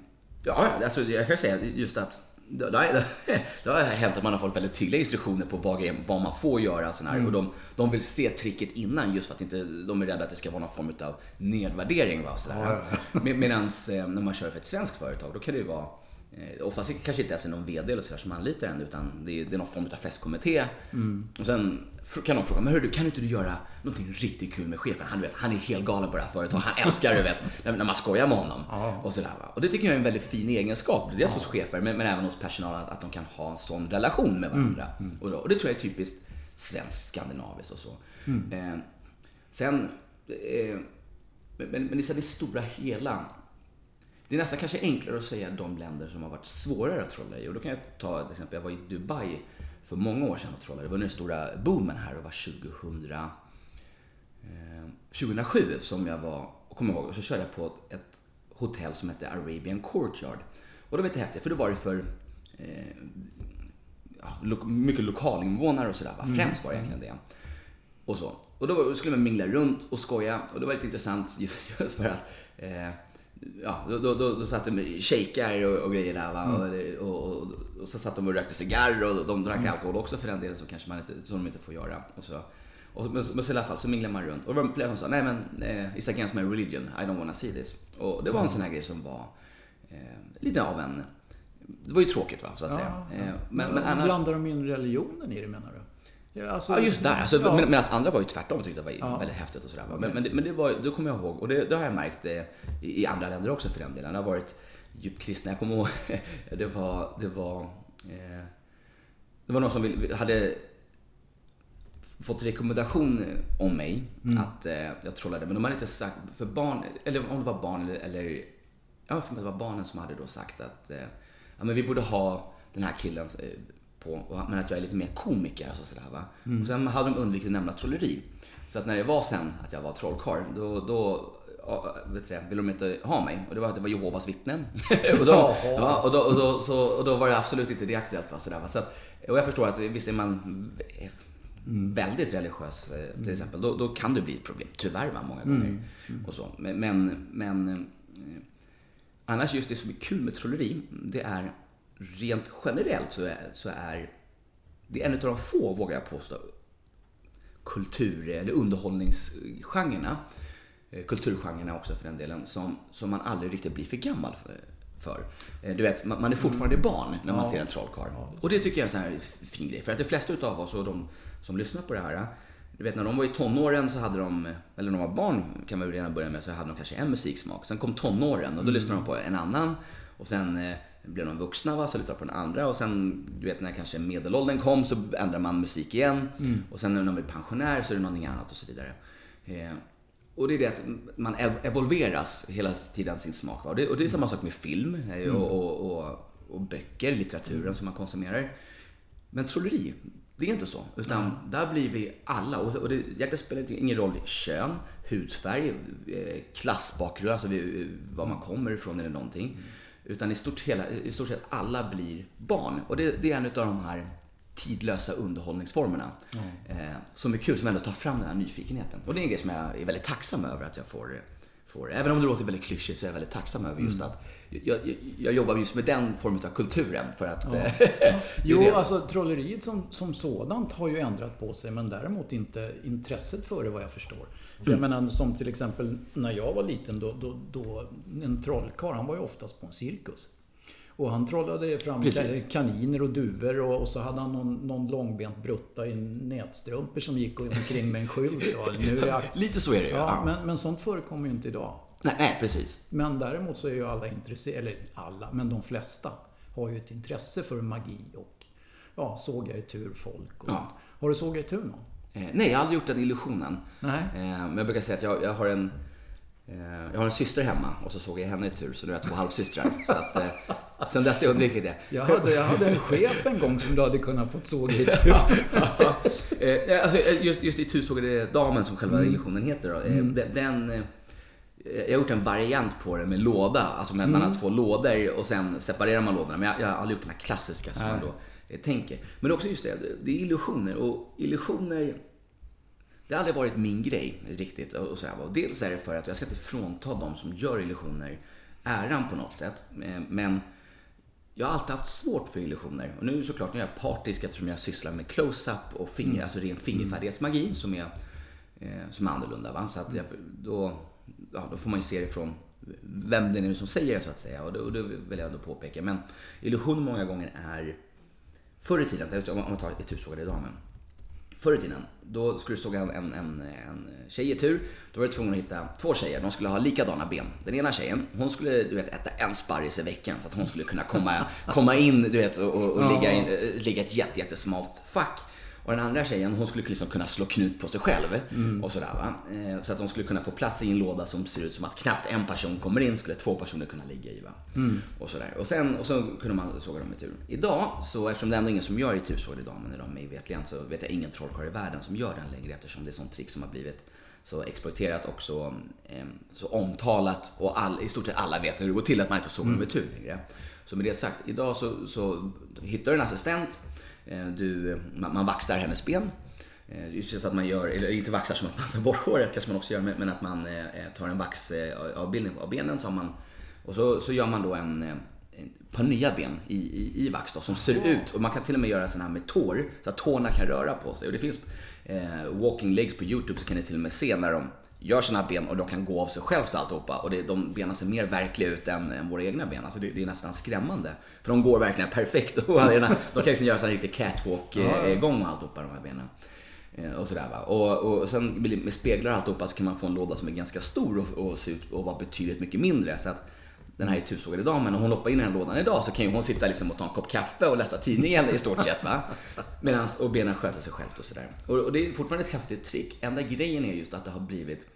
ja, alltså jag kan säga just att det, det, det har hänt att man har fått väldigt tydliga instruktioner på vad, vad man får göra. Sån mm. Och de, de vill se tricket innan just för att inte, de är rädda att det ska vara någon form av nedvärdering. Va? Sådär. Ja, Medan eh, när man kör för ett svenskt företag, då kan det ju vara Eh, oftast kanske inte ens är någon VD eller sådär som anlitar en utan det är, det är någon form av festkommitté. Mm. Och sen kan de fråga, men hörru, kan inte du göra någonting riktigt kul med chefen? Han, vet, han är helt galen på det här företaget. Han älskar det, vet, när man skojar med honom. Ja. Och, sådär, och det tycker jag är en väldigt fin egenskap. Dels ja. hos chefer men, men, även hos personal att, att de kan ha en sån relation med varandra. Mm. Mm. Och, och, det tror jag är typiskt svenskt, skandinaviskt och så. Mm. Eh, sen, eh, men, men i det stora hela det är nästan kanske enklare att säga de länder som har varit svårare att trolla i. Och då kan jag ta ett exempel. Jag var i Dubai för många år sedan och trollade. Det var den stora boomen här. Det var 2000... eh, 2007 som jag var, och kommer ihåg, och så körde jag på ett hotell som hette Arabian Courtyard. Och det var lite häftigt för då var det för eh, ja, lo mycket lokalinvånare och sådär. Mm. Främst var det egentligen det. Och så. Och då skulle man mingla runt och skoja och det var lite intressant just för att eh, ja, då, då, då, då satt de shejkar och, och grejer där va. Mm. Och, och, och, och, så satt de och rökte cigarr och de drack mm. alkohol också för den delen så kanske man inte, som de inte får göra. Och så, och, men, men så i alla fall så minglade man runt. Och det var flera som sa, nej men eh, it's against my religion, I don't wanna see this. Och det var en mm. sån här grej som var eh, lite av en, det var ju tråkigt va, så att ja, säga. Ja. Eh, men, men annars... Blandar de in religionen i det menar du? Ja, alltså, ja just där. Alltså, ja. Medan andra var ju tvärtom och tyckte det var ja. väldigt häftigt och sådär. Okay. Men, men, det, men det var, då kommer jag ihåg, och det, det har jag märkt eh, i, i, andra länder också för den delen. Det har varit djupt kristna. Jag kommer ihåg, det var, det var, eh, det var någon som vill, hade fått rekommendation om mig mm. att eh, jag trollade. Men de hade inte sagt, för barn, eller om det var barn eller, eller ja, för det var barnen som hade då sagt att eh, ja, men vi borde ha den här killen eh, på, men att jag är lite mer komiker. Alltså sådär, va? Mm. Och sen hade de undvikit att nämna trolleri. Så att när det var sen att jag var trollkarl, då, då vet du, ville de inte ha mig. Och det var, det var Jehovas vittnen. och, då, ja, och, då, och, då, så, och då var det absolut inte det aktuellt. Va? Sådär, va? Så att, och jag förstår att visst är man väldigt religiös eh, till mm. exempel, då, då kan det bli ett problem. Tyvärr va, många gånger. Mm. Mm. Och så. Men, men, men eh, annars just det som är kul med trolleri, det är rent generellt så är, så är det en av de få, vågar jag påstå, kultur eller underhållningsgenrerna, eh, kulturgenrerna också för den delen, som, som man aldrig riktigt blir för gammal för. för. Eh, du vet, man är fortfarande mm. barn när man ja. ser en trollkarl. Ja, och det tycker jag är en sån här fin grej. För att de flesta utav oss och de som lyssnar på det här, du vet när de var i tonåren så hade de, eller när de var barn kan man ju redan börja med, så hade de kanske en musiksmak. Sen kom tonåren och då mm. lyssnade de på en annan. Och sen eh, blev de vuxna va, så lyssnade på den andra och sen du vet när kanske medelåldern kom så ändrar man musik igen. Mm. Och sen när man blir pensionär så är det någonting annat och så vidare. Eh, och det är det att man evolveras hela tiden sin smak. Va? Och, det, och det är samma sak med film eh, mm. och, och, och, och, böcker, litteraturen mm. som man konsumerar. Men trolleri, det är inte så. Utan mm. där blir vi alla, och, och det, det spelar ingen roll kön, hudfärg, eh, klassbakgrund, alltså var man kommer ifrån eller någonting. Utan i stort, hela, i stort sett alla blir barn. Och det, det är en av de här tidlösa underhållningsformerna. Mm. Eh, som är kul, som ändå tar fram den här nyfikenheten. Och det är en grej som jag är väldigt tacksam över att jag får, får även om det låter väldigt klyschigt så är jag väldigt tacksam över just mm. att jag, jag, jag, jobbar just med den formen av kulturen för att... Ja. Eh, jo, det. alltså trolleriet som, som sådant har ju ändrat på sig men däremot inte intresset för det vad jag förstår. För jag mm. menar som till exempel när jag var liten då, då, då en trollkarl han var ju oftast på en cirkus. Och han trollade fram Precis. kaniner och duvor och, och, så hade han någon, någon långbent brutta i nätstrumpor som gick omkring med en skylt. nu det, Lite så är det ju. Ja, Men, men sånt förekommer ju inte idag. Nej, nej, precis. Men däremot så är ju alla intresserade, eller alla, men de flesta har ju ett intresse för magi och ja, såga i tur folk. Och ja. Har du sågat i tur någon? Eh, nej, jag har aldrig gjort den illusionen. Nej. Eh, men jag brukar säga att jag, jag har en eh, jag har en syster hemma och så såg jag henne i tur, så nu har jag två halvsystrar. Så att, eh, sen dess undvikit det. Jag hade, jag hade en chef en gång som du hade kunnat fått såga i tur. eh, alltså, just, just i damen som själva mm. illusionen heter. Då, eh, mm. Den, eh, jag har gjort en variant på det med låda, alltså med mm. man har två lådor och sen separerar man lådorna. Men jag, jag har aldrig gjort den här klassiska som Nej. man då eh, tänker. Men också just det, det är illusioner och illusioner det har aldrig varit min grej riktigt. Och så här. Och dels är det för att jag ska inte frånta de som gör illusioner äran på något sätt. Eh, men jag har alltid haft svårt för illusioner. Och nu såklart, nu är jag partisk eftersom jag sysslar med close-up och finger, mm. alltså ren fingerfärdighetsmagi som är, eh, som är annorlunda. Va? Så att jag, då, ja, då får man ju se det från vem det är som säger det så att säga. Och det, och det vill jag ändå påpeka. Men illusion många gånger är Förr i tiden, om man tar ett idag, men Förr i tiden, då skulle du såga en, en, en, en tjej i tur. Då var du tvungen att hitta två tjejer. De skulle ha likadana ben. Den ena tjejen, hon skulle du vet, äta en sparris i veckan så att hon skulle kunna komma, komma in du vet, och, och, och ligga, in, ligga ett jätte, jättesmalt fack. Och den andra tjejen, hon skulle liksom kunna slå knut på sig själv. Mm. Och sådär, va? Eh, så att de skulle kunna få plats i en låda som ser ut som att knappt en person kommer in, skulle två personer kunna ligga i. Va? Mm. Och, sådär. Och, sen, och så kunde man såga dem i tur. Idag, så eftersom det är ändå ingen som gör itursågade damen idag, mig vetligen, så vet jag ingen trollkarl i världen som gör den längre eftersom det är sånt trick som har blivit så exploaterat och så, eh, så omtalat och all, i stort sett alla vet hur det går till att man inte sover mm. med tur längre. Så med det sagt, idag så, så hittar du en assistent, du, man, man vaxar hennes ben. Eh, just så att man gör, eller inte vaxar som att man tar bort håret kanske man också gör, men att man eh, tar en vaxavbildning av benen så man, och så, så gör man då en, ett par nya ben i, i, i vax då, som ser ut, och man kan till och med göra sådana här med tår, så att tårna kan röra på sig. Och det finns eh, walking legs på YouTube så kan ni till och med se när de gör sina ben och de kan gå av sig självt och alltihopa. Och det, de benen ser mer verkliga ut än, än våra egna ben. Alltså det, det, är nästan skrämmande. För de går verkligen perfekt. Och de kan liksom göra en riktig catwalk-gång och alltihopa, de här benen. Eh, och sådär va. Och, och sen med speglar och alltihopa så kan man få en låda som är ganska stor och, och se ut och vara betydligt mycket mindre. Så att den här tusågade damen, om hon hoppar in i den här lådan idag så kan ju hon sitta liksom och ta en kopp kaffe och läsa tidningen i stort sett. Va? Medans, och benen sköter sig självt och sådär. Och, och det är fortfarande ett häftigt trick. Enda grejen är just att det har blivit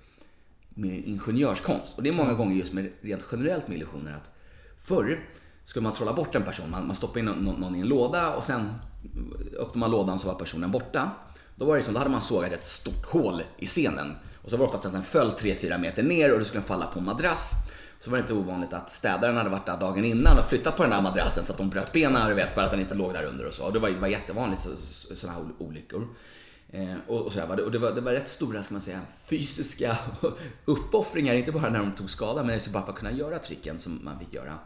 mer ingenjörskonst. Och det är många gånger just med rent generellt med illusioner att förr skulle man trolla bort en person. Man, man stoppade in någon, någon, i en låda och sen öppnade man lådan så var personen borta. Då var det som, då hade man sågat ett stort hål i scenen. Och så var det oftast att den föll 3-4 meter ner och det skulle falla på en madrass så var det inte ovanligt att städaren hade varit där dagen innan och flyttat på den där madrassen så att de bröt benen du vet, för att den inte låg där under och så. Och det var, det var jättevanligt sådana här olyckor. Eh, och, och, sådär, och det, var, det var rätt stora ska man säga, fysiska uppoffringar, inte bara när de tog skada, men bara för att kunna göra tricken som man fick göra.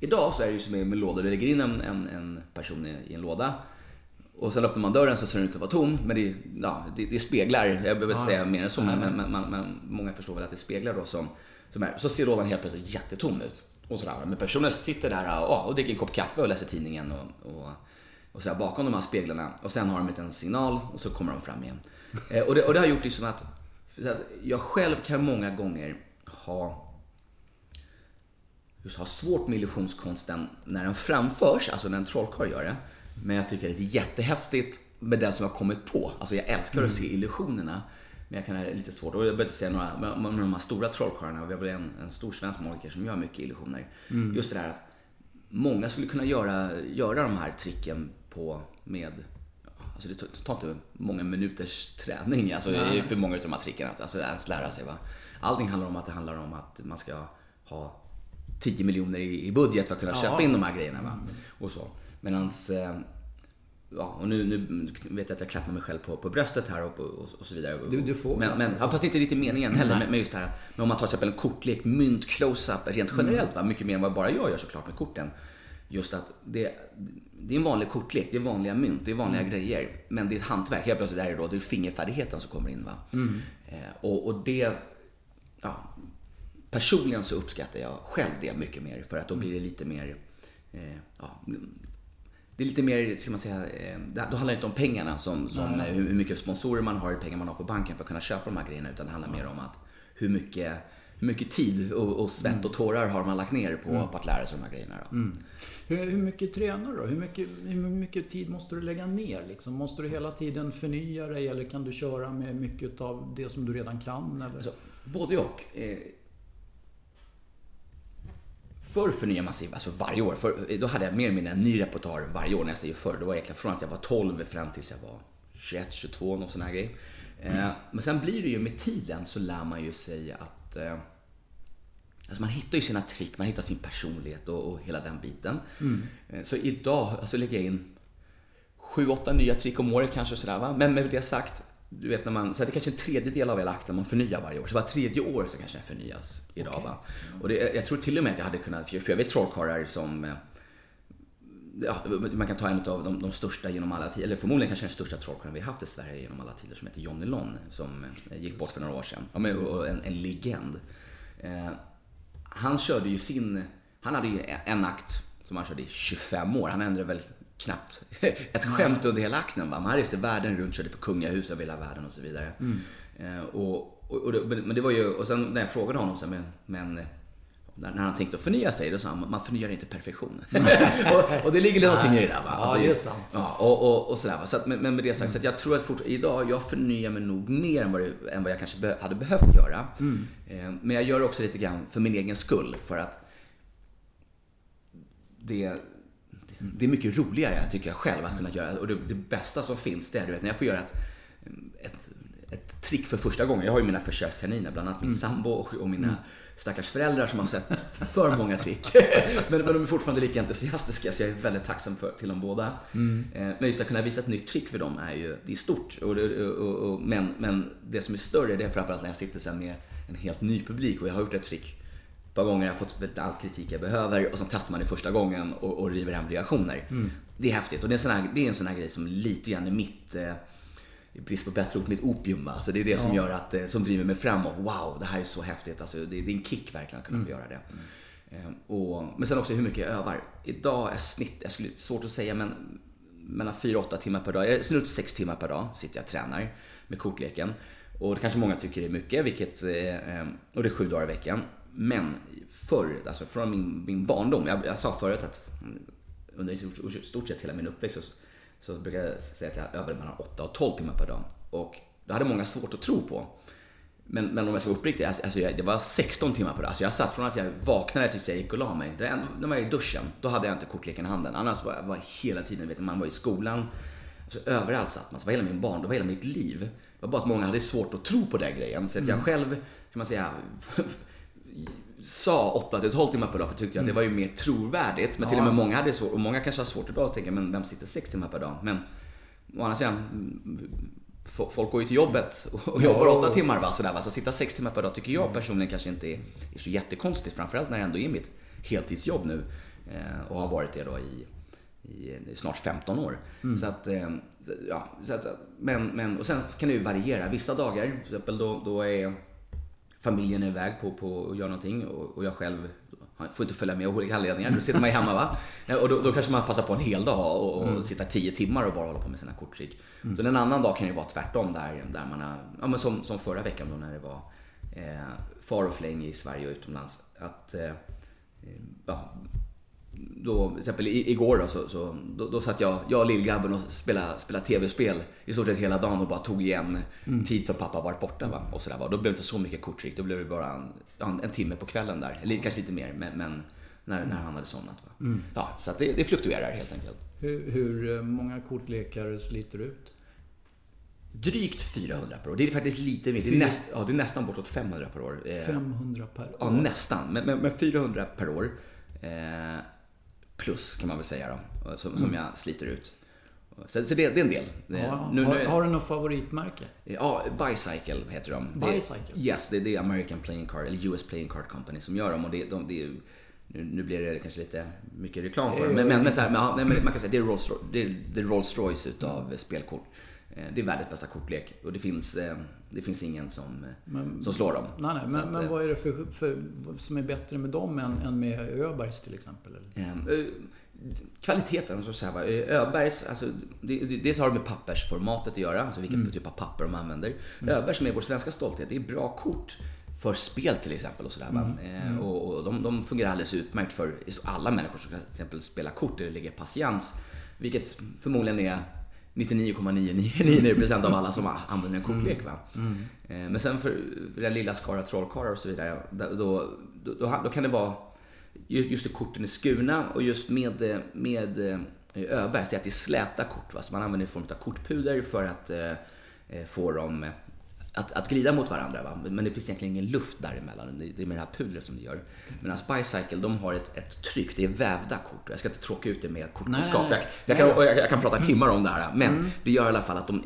Idag så är det ju som med lådor, du lägger in en, en, en person i, i, en låda. Och sen öppnar man dörren så ser den ut att vara tom, men det, ja, det, det speglar, jag behöver inte säga mer än så, men, men, men, men, många förstår väl att det speglar då som som är, så ser lådan helt plötsligt jättetom ut. Och sådär. Men personen sitter där och, och dricker en kopp kaffe och läser tidningen och, och, och så bakom de här speglarna. Och sen har de en liten signal och så kommer de fram igen. Eh, och, det, och det har gjort liksom att, att jag själv kan många gånger ha just ha svårt med illusionskonsten när den framförs, alltså när en trollkarl gör det. Men jag tycker det är jättehäftigt med den som jag har kommit på. Alltså jag älskar att se illusionerna. Men jag kan ha lite svårt. Och jag behöver inte säga några, med, med de här stora trollkarlarna. Vi har väl en, en stor svensk magiker som gör mycket illusioner. Mm. Just det där att många skulle kunna göra, göra de här tricken på med Alltså det tar inte många minuters träning. Alltså det är för många av de här tricken att alltså ens lära sig. Va? Allting handlar om att det handlar om att man ska ha 10 miljoner i budget för att kunna ja. köpa in de här grejerna. Va? Mm. Och så. Medans ja, och nu, nu vet jag att jag klappar mig själv på, på bröstet här och, och, och så vidare. Du, du får men, men, ja, fast inte riktigt meningen heller med, med just det här. Men om man tar till exempel en kortlek, mynt, close-up, rent generellt, va? mycket mer än vad bara jag gör såklart med korten. Just att det, det är en vanlig kortlek, det är vanliga mynt, det är vanliga mm. grejer. Men det är ett hantverk. Helt plötsligt är det då det är fingerfärdigheten som kommer in. Va? Mm. Eh, och, och det, ja, personligen så uppskattar jag själv det mycket mer. För att då blir det lite mer eh, ja, det är lite mer, ska man säga, eh, då handlar det inte om pengarna som, som hur mycket sponsorer man har, hur pengar man har på banken för att kunna köpa de här grejerna. Utan det handlar mer om att hur mycket, hur mycket tid och, och svett och tårar har man lagt ner på, mm. på att lära sig de här grejerna. Mm. Hur, hur, mycket tränar du då? Hur mycket, hur mycket tid måste du lägga ner? Liksom? Måste du hela tiden förnya dig eller kan du köra med mycket av det som du redan kan? Eller? Alltså, både och. Förr förnyade man sig alltså varje år. För, då hade jag mer eller mindre en ny repertoar varje år när jag säger förr. Det var egentligen från att jag var 12 fram tills jag var 21, 22, någon sån här grej. Eh, men sen blir det ju med tiden så lär man ju sig att eh, Alltså man hittar ju sina trick, man hittar sin personlighet och, och hela den biten. Mm. Eh, så idag alltså lägger jag in 7-8 nya trick om året kanske sådär va. Men med det sagt, du vet när man, så det är kanske en tredjedel av hela akten man förnyar varje år. Så var tredje år så kanske den förnyas idag. Okay. Va? Och det, jag tror till och med att jag hade kunnat, för jag vet trollkarlar som eh, Ja, man kan ta en av de, de, största genom alla tider, eller förmodligen kanske den största trollkarlen vi haft i Sverige genom alla tider som heter Johnny Lon som eh, gick bort för några år sedan. Ja, men, en, en legend. Eh, han körde ju sin, han hade ju en akt som han körde i 25 år. Han ändrade väl knappt ett skämt under hela akten. Man reste världen runt, körde för kungahuset över hela världen och så vidare. Mm. Eh, och, och, och, men det var ju, och sen när jag frågade honom så men, men när, han tänkte att förnya sig, då sa han man förnyar inte perfektion. och, och, det ligger någonting i det där. Va? Alltså, ja, det är sant. Ja, och, och, och sådär. Va? Så att, men, men med det sagt, mm. så jag tror att fort, idag, jag förnyar mig nog mer än vad, det, än vad jag kanske be, hade behövt göra. Mm. Eh, men jag gör också lite grann för min egen skull. För att det det är mycket roligare, tycker jag själv, att kunna göra. Och det, det bästa som finns, det är du vet, när jag får göra ett, ett ett trick för första gången. Jag har ju mina försökskaniner, bland annat min mm. sambo och mina mm. stackars föräldrar som har sett för många trick. men, men de är fortfarande lika entusiastiska så jag är väldigt tacksam för, till dem båda. Mm. Eh, men just att kunna visa ett nytt trick för dem är ju det är stort. Och, och, och, men, men det som är större det är framförallt när jag sitter sen med en helt ny publik och jag har gjort ett trick par gånger, har fått all kritik jag behöver och sen testar man det första gången och, och river hem reaktioner. Mm. Det är häftigt och det är, en sån här, det är en sån här grej som lite grann är mitt eh, i brist på bättre ord, mitt opium. Alltså det är det ja. som gör att, eh, som driver mig framåt. Wow, det här är så häftigt. Alltså det, det är en kick verkligen att kunna få mm. göra det. Mm. Och, men sen också hur mycket jag övar. Idag är snitt, jag skulle, svårt att säga, men mellan 4-8 timmar per dag. Snutt 6 timmar per dag sitter jag och tränar med kortleken. Och det kanske många tycker är mycket, vilket, eh, och det är sju dagar i veckan. Men förr, alltså från min, min barndom, jag, jag sa förut att under i stort sett hela min uppväxt så, så brukar jag säga att jag övade mellan 8 och 12 timmar per dag. Och det hade många svårt att tro på. Men, men om jag ska vara uppriktig, alltså, alltså det var 16 timmar per dag. Alltså jag satt från att jag vaknade tills jag gick och la mig. Det, när jag var i duschen, då hade jag inte kortleken i handen. Annars var jag hela tiden, vet, man var i skolan, alltså överallt satt man. Så var hela min barn, det var hela mitt liv. Det var bara att många hade svårt att tro på den grejen. Så att jag mm. själv, kan man säga, sa 8 till 12 timmar per dag för tyckte jag mm. det var ju mer trovärdigt. Men ja. till och med många hade svårt, och många kanske har svårt idag att tänka, men vem sitter 6 timmar per dag? Men å andra sidan, folk går ju till jobbet och jobbar 8 timmar. Va? Sådär, va? Så sitta 6 timmar per dag tycker jag mm. personligen kanske inte är, är så jättekonstigt. Framförallt när det ändå är mitt heltidsjobb nu eh, och har varit det då i, i snart 15 år. Mm. Så att, eh, ja, så att, men, men, och sen kan det ju variera. Vissa dagar, till exempel då, då är familjen är iväg på, på att göra någonting och, och jag själv får inte följa med av olika anledningar. Då sitter man ju hemma va. Och då, då, kanske man passar på en hel dag och, och mm. sitta tio timmar och bara hålla på med sina korttrick. Mm. Så en annan dag kan ju vara tvärtom där, där man har, ja men som, som förra veckan då när det var eh, far och fläng i Sverige och utomlands. Att eh, ja, då, till exempel igår då, så, så då, då satt jag, jag och lillgrabben och spelade, spelade tv-spel i stort sett hela dagen och bara tog igen mm. tid som pappa varit borta. Va? Och så där, va? Då blev det inte så mycket korttrick, då blev det bara en, en, timme på kvällen där. Eller kanske lite mer, men, men när, när han hade somnat. Va? Mm. Ja, så det, det fluktuerar helt enkelt. Hur, hur eh, många kortlekar sliter du ut? Drygt 400 per år. Det är faktiskt lite mer. Det är, näst, ja, det är nästan bortåt 500 per år. 500 per år? Ja, nästan. Men, men, men 400 per år. Eh, plus kan man väl säga då, som, mm. som jag sliter ut. Så, så det, det, är en del. Ja, nu, har, nu, har, du något favoritmärke? Ja, Bicycle heter de. Bicycle? Det, yes, det, det är American Playing Card, eller US Playing Card Company som gör dem. Och det, de, det, nu, nu blir det kanske lite mycket reklam för dem. Men, men, men, så här, men, man kan säga det är Rolls, det är, det är Rolls Royce utav mm. spelkort. Eh, det är världens bästa kortlek och det finns, eh, det finns ingen som, eh, men, som slår dem. Nej, nej, men, att, men vad är det för, för, som är bättre med dem än, än med Öbergs till exempel? Eller? kvaliteten, så att säga. Öbergs, alltså, dels har det med pappersformatet att göra, alltså vilken mm. typ av papper de använder. Mm. Öberg som är vår svenska stolthet, det är bra kort för spel till exempel och sådär. Mm. Mm. Och, och de, de, fungerar alldeles utmärkt för alla människor som till exempel spelar kort eller lägger patiens. Vilket förmodligen är 99,999% av alla som använder en kortlek. Va? Mm. mm. Men sen för den lilla skara trollkarlar och så vidare, då, då, då, då kan det vara just hur korten är skurna och just med, med eh, Öberg, att det är släta kort. Va? Så man använder en form av kortpuder för att eh, eh få dem att, att glida mot varandra. Va? Men det finns egentligen ingen luft däremellan. Det är med det här pudret som det gör. Medan Bicycle, de har ett, ett tryck. Det är vävda kort. Jag ska inte tråka ut det med kortkunskap. Jag, jag, kan, jag, jag, kan prata timmar om det här. Men mm. det gör i alla fall att de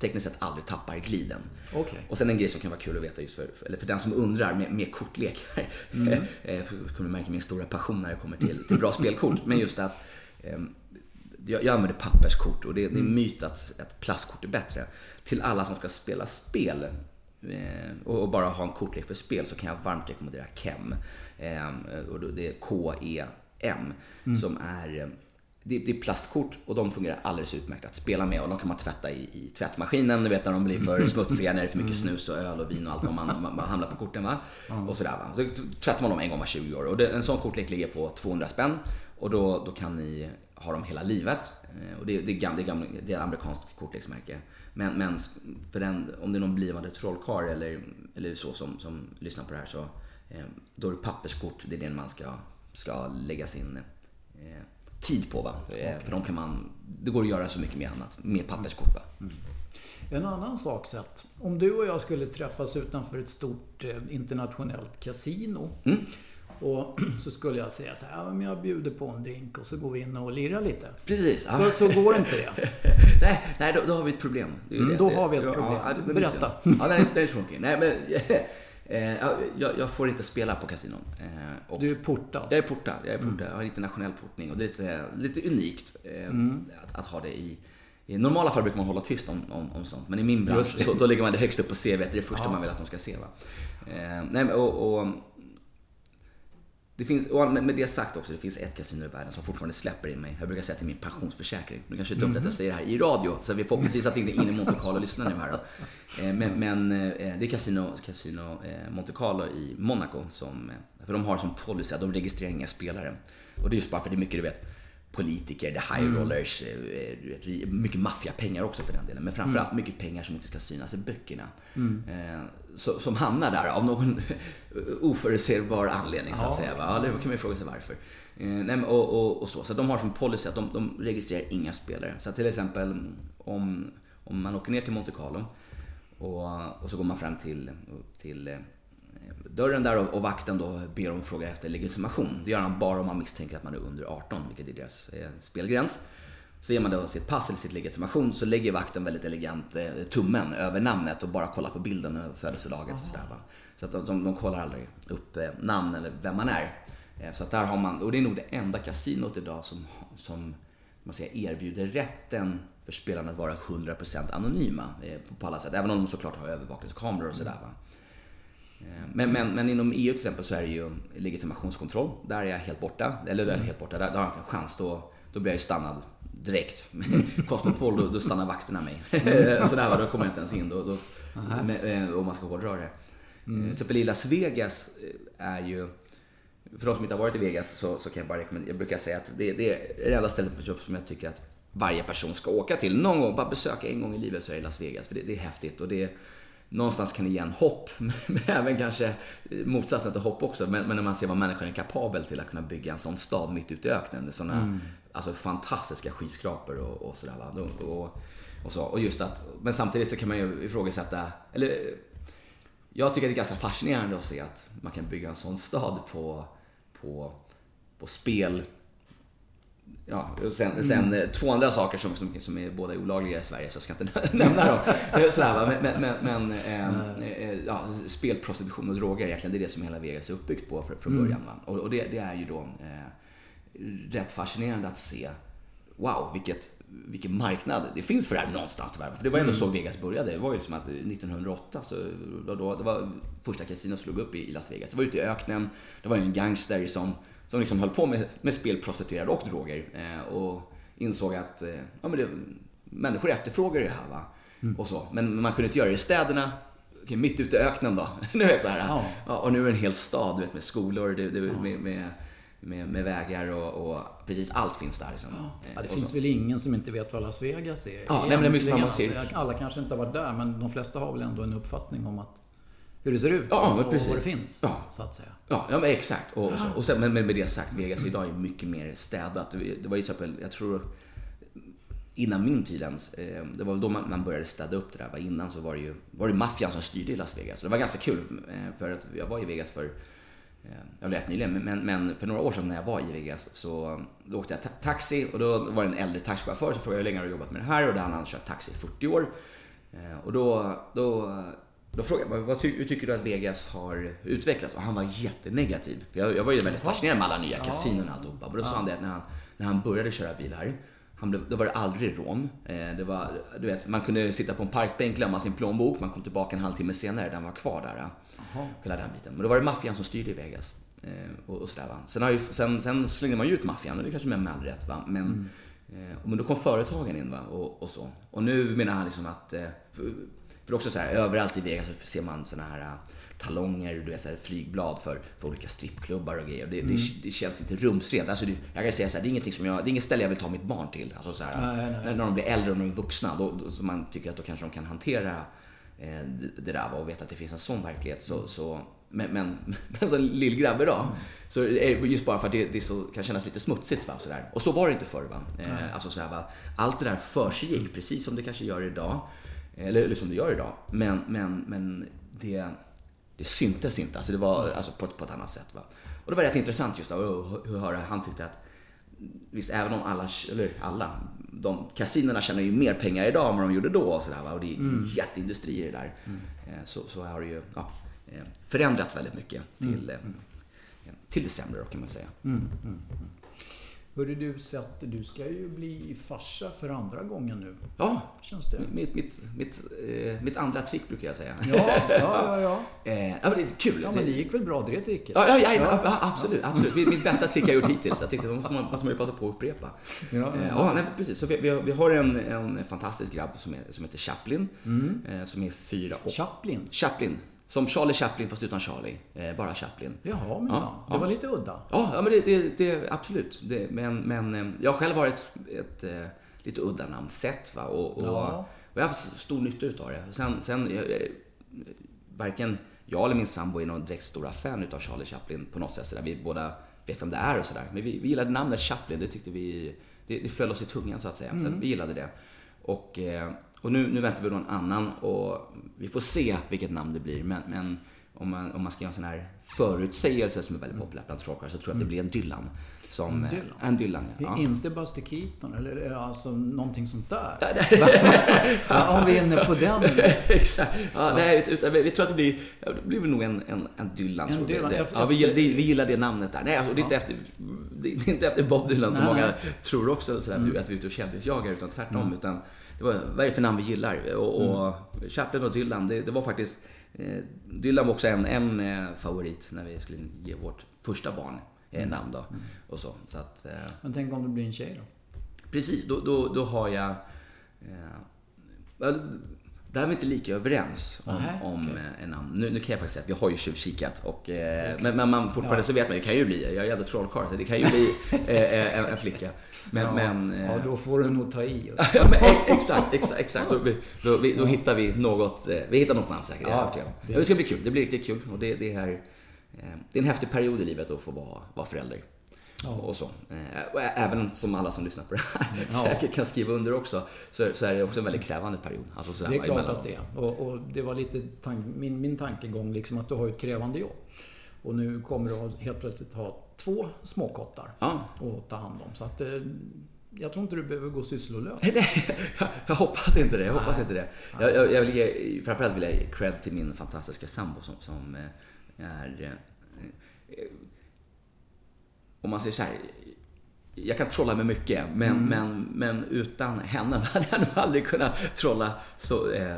tekniskt sett aldrig tappar gliden. Okay. Och sen en grej som kan vara kul att veta just för, eller för den som undrar med, med kortlekar. Mm. jag kommer märka min stora passion när jag kommer till, till bra spelkort. Men just att ehm, jag, jag använder papperskort och det, det är mm. myt att ett plastkort är bättre. Till alla som ska spela spel eh, och bara ha en kortlek för spel så kan jag varmt rekommendera KEM. Eh, och det är K-E-M mm. som är eh, det, är plastkort och de fungerar alldeles utmärkt att spela med och de kan man tvätta i, i tvättmaskinen, du vet när de blir för smutsiga, när det är för mycket mm. snus och öl och vin och allt vad man, man, man hamnar på korten va. Och sådär va. Så tvättar man dem en gång var 20 år och det, en sån kortlek ligger på 200 spänn och då, då kan ni ha dem hela livet. Eh, och det, det, är, gamla, det, är det är amerikanskt kortleksmärke. Men, men för den, om det är någon blivande trollkarl eller, eller så som, som lyssnar på det här så eh, då är det papperskort, det är det man ska, ska lägga sin eh, tid på. Va? Okay. För de kan man, det går att göra så mycket mer annat med papperskort. Va? Mm. En annan sak sett. Om du och jag skulle träffas utanför ett stort eh, internationellt kasino. Mm. Och så skulle jag säga så här, ja, men jag bjuder på en drink och så går vi in och lirar lite. Precis. Så, så går inte det. nej, nej då, då har vi ett problem. Mm, då har vi ett Ja, problem. ja, det- Berätta. Ja, det är, det är. Nej, men eh, ja, jag, jag får inte spela på kasinon. Eh, Du är portad. Jag är portad. Jag är portad. Jag har internationell portning och det är lite, lite unikt eh, Mm. att, att ha det i i normala fall brukar man hålla tyst om, om, om sånt, men i min bransch så då lägger man det högst upp på CV, det är det första man vill att de ska se. Va? Eh, nej, och, och, det finns, och med det sagt också, det finns ett kasino i världen som fortfarande släpper in mig. Jag brukar säga till min pensionsförsäkring. Nu kanske det är dumt att jag säger det här i radio, så vi förhoppningsvis att det inte är inne i Monte Carlo lyssnar nu här då. Eh, Men, men eh, det är Casino, Casino eh, Monte Carlo i Monaco som, för de har som policy att de registrerar inga spelare. Och det är just bara för det är mycket du vet, politiker, the high rollers, du vet, vi- mycket maffiapengar också för den delen. Men framförallt mycket pengar som inte ska synas i böckerna. Så, som hamnar där av någon oförutsägbar anledning så att säga. Va? Ja, det kan man ju fråga sig varför. Eh, nej, och, och, och så. så de har som policy att de, de registrerar inga spelare. Så till exempel om, om man åker ner till Monte Carlo och, och så går man fram till, till eh, dörren där och, och vakten då ber om fråga efter legitimation. Det gör han bara om man misstänker att man är under 18, vilket är deras eh, spelgräns. Så ger man då sitt pass eller sitt legitimation så lägger vakten väldigt elegant eh, tummen över namnet och bara kollar på bilden och födelsedaget och sådär. Va? Så att de, de, de kollar aldrig upp eh, namn eller vem man är. Eh, så att där har man, och det är nog det enda kasinot idag som, som man säger, erbjuder rätten för spelarna att vara 100% anonyma eh, på, alla sätt. Även om de såklart har övervakningskameror och sådär. Va? Eh, men, men, men inom EU till exempel så är det ju legitimationskontroll. Där är jag helt borta. Eller där är jag helt borta. Där, där har jag inte en chans. Då, då blir jag ju stannad direkt. Cosmopol, då, då stannar vakterna mig. så där, då kommer jag inte ens in. Då, då, med, eh, om man ska hårdra det. Mm. Till exempel i Las Vegas eh, är ju för de som inte har varit i Vegas så, så kan jag bara rekommendera, jag brukar säga att det, det är det enda stället på jobb som jag tycker att varje person ska åka till någon gång, bara besöka en gång i livet så är det Las Vegas. För det, det är häftigt och det är, någonstans kan det ge en hopp, men även kanske motsatsen till hopp också. Men, men när man ser vad människan är kapabel till att kunna bygga en sån stad mitt ute i öknen. Med såna Mm. Alltså, fantastiska skyskrapor och, och sådär. Och, och, och, så. och just att, men samtidigt så kan man ju ifrågasätta, eller jag tycker det är ganska fascinerande att se att man kan bygga en sån stad på, på, på spel. Ja, och sen, sen eh, två andra saker som, som, som är båda olagliga i Sverige, så jag ska inte nämna dem. Eh, Sådär, va? Men, men, men eh, eh, ja, spel, prostitution och droger egentligen, det är det som hela Vegas är uppbyggt på fr- från början. Va? Och, och det, det är ju då eh, rätt fascinerande att se Wow, vilket, vilken marknad det finns för det här någonstans tyvärr. För det var ändå så Vegas började. Det var ju som att 1908 så var då, det var första kasinot slog upp i i Las Vegas. Det var ute i öknen. Det var ju en gangster som, som liksom höll på med, med spel, prostituerade och droger. Eh, och insåg att eh, ja, men det, människor efterfrågar det här. Va? Och så. Men man kunde inte göra det i städerna. Okej, mitt ute i öknen då. du vet, så här. Ja. Ja, och nu är det en hel stad du vet, med skolor, det, det, med, med, med, med vägar och, och precis allt finns där. Liksom. Ja, det Eh, och finns så. väl ingen som inte vet vad Las Vegas är. Ja, nej, men det man ser. Alla kanske inte har varit där, men de flesta har väl ändå en uppfattning om att hur det ser ut Ja, och precis. vad det finns. Ja. Så att säga. Ja, ja men exakt. Och, så, och sen, men med det sagt, Vegas idag är mycket mer städat. Det det var ju till exempel, jag tror innan min tid ens, eh, det var väl då man, började städa upp det där. Innan så var det ju var det maffian som styrde i Las Vegas. Och det var ganska kul eh, för att jag var i Vegas för jag var rätt nyligen, men, men för några år sedan när jag var i Vegas så då åkte jag ta- taxi och då var det en äldre taxichaufför så frågade hur länge har du jobbat med det här och då hade han kört taxi i 40 år. Eh, Och då, då, då frågade jag vad ty, hur tycker du att Vegas har utvecklats? Och han var jättenegativ. För jag, jag var ju väldigt fascinerad med alla nya kasinon och alltihopa. Och då sa han det att när han, när han började köra bil här, han blev, då var det aldrig rån. Eh, Det var, du vet, man kunde sitta på en parkbänk, glömma sin plånbok, man kom tillbaka en halvtimme senare, den var kvar där. Hela den biten. Men då var det maffian som styrde i Vegas. Eh, Och, och sådär? Sen, har ju, sen, sen slängde man ju ut maffian och det kanske med med all rätt. Va? Men, eh, men då kom företagen in va? Och, och så. Och nu menar han liksom att... eh, För, för också så här, överallt i Vegas så ser man såna här eh, talonger, du vet, så här, flygblad för, för olika strippklubbar och grejer. Det, det, det känns inte rumsrent. Alltså, det, jag kan säga så här, det är ingenting som jag, det är inget ställe jag vill ta mitt barn till. Alltså, så här, Nej, nej. När, när de blir äldre och de är vuxna, då, då, så man tycker att då kanske de kan hantera eh, det, där och veta att det finns en sån verklighet. Så, så, men, men, men som lillgrabb idag, så är det just bara för att det, det så, kan kännas lite smutsigt. Va, så där. Och så var det inte förr. Va? Eh, alltså, så här, va? Allt det där försiggick, precis som det kanske gör idag. Eller, eller som det gör idag. Men, men, men det, det syntes inte. Alltså det var alltså på, på ett annat sätt. Va? Och det var rätt intressant just hur höra han tyckte att Visst, även om alla, eller alla, de kasinerna tjänar ju mer pengar idag än vad de gjorde då och sådär. Och det är mm. jätteindustrier det där. Mm. Så, så har det ju ja, eh, förändrats väldigt mycket till, mm. till det sämre kan man säga. Mm. Hörru du, Sette, du ska ju bli farsa för andra gången nu. Ja, känns det? Mitt, mitt, mitt, eh, mitt andra trick brukar jag säga. Ja, ja, ja. ja. eh, ja men det är kul. Ja, men det gick väl bra det tricket? Ja, ja, ja, ja. absolut. absolut. Mitt bästa trick jag gjort hittills. Jag tyckte det måste man, måste man ju passa på att upprepa. Ja, ja. Eh, ja nej, precis. Så vi, vi, har, vi har en, en fantastisk grabb som, är, som heter Chaplin. Mm. Eh, som är fyra år. Chaplin? Chaplin. Som Charlie Chaplin fast utan Charlie. Eh, bara Chaplin. Jaha, men ja, Det var lite udda. Ja, ja men det, det, det absolut. Det, men, men eh, jag själv har ett, ett, ett eh, lite udda namn, Seth. Va? Och, och, ja. och jag har haft stor nytta utav det. Sen, sen eh, varken jag eller min sambo är någon direkt stora fan utav Charlie Chaplin på något sätt. Så där vi båda vet vem det är och sådär. Men vi, vi gillade namnet Chaplin. Det tyckte vi, det, det föll oss i tungan så att säga. Mm. Så vi gillade det. Och, och nu, nu väntar vi på någon annan och vi får se vilket namn det blir. Men, men om, man, om man ska göra en sån här förutsägelse som är väldigt populärt bland trollkarlar så tror jag att det blir en Dylan. Som, en Dylan? En Dylan ja. Inte Buster Keaton eller alltså någonting sånt där? ja, om vi är inne på den. Exakt. Ja, nej, vi tror att det blir, det blir nog en, en, en Dylan. En Dylan det, ja, vi, gillar, vi gillar det namnet där. Nej, alltså, det, är inte efter, det är inte efter Bob Dylan som många tror också, sådär, mm. att vi är ute och kändisjagar, utan tvärtom. Mm. Utan, det var, vad är det för namn vi gillar? Och, och mm. Chaplin och Dylan, det, det var faktiskt... Eh, Dylan var också en, en eh, favorit när vi skulle ge vårt första barn eh, namn då. Mm. Och så, så att, eh, Men tänk om det blir en tjej då? Precis, då, då, då har jag... Eh, där är vi inte lika överens om, Aha, om okay. Eh, en namn. Nu, nu, kan jag faktiskt säga att vi har ju tjuvkikat. Och, eh, okay. men, men man, fortfarande ja. så vet man, det kan ju bli, jag är ändå trollkarl, så det kan ju bli eh, en, en, flicka. Men, ja. men eh, ja, då får du nog ta i. ja, men, exakt, exakt, exakt. Då, då, då, då hittar vi något, eh, vi hittar något namn säkert. Ja, det, det ska bli kul, det blir riktigt kul. Och det, det, är, det är en häftig period i livet att få vara, vara förälder. Ja. Och så. Och även som alla som lyssnar på det här ja. säkert kan skriva under också, så, så är det också en väldigt krävande period. Alltså det är klart att det är. Och, och, det var lite tank, min, min tankegång, liksom att du har ett krävande jobb. Och nu kommer du helt plötsligt ha två småkottar ja. att ta hand om. Så att, eh, jag tror inte du behöver gå sysslolös. Nej, jag hoppas inte det. Jag hoppas inte det. Jag, jag, jag vill ge, framförallt vill jag ge cred till min fantastiska sambo som, som eh, är om man säger så här, jag kan trolla med mycket, men, mm. men, men utan henne hade jag nog aldrig kunnat trolla, så, eh,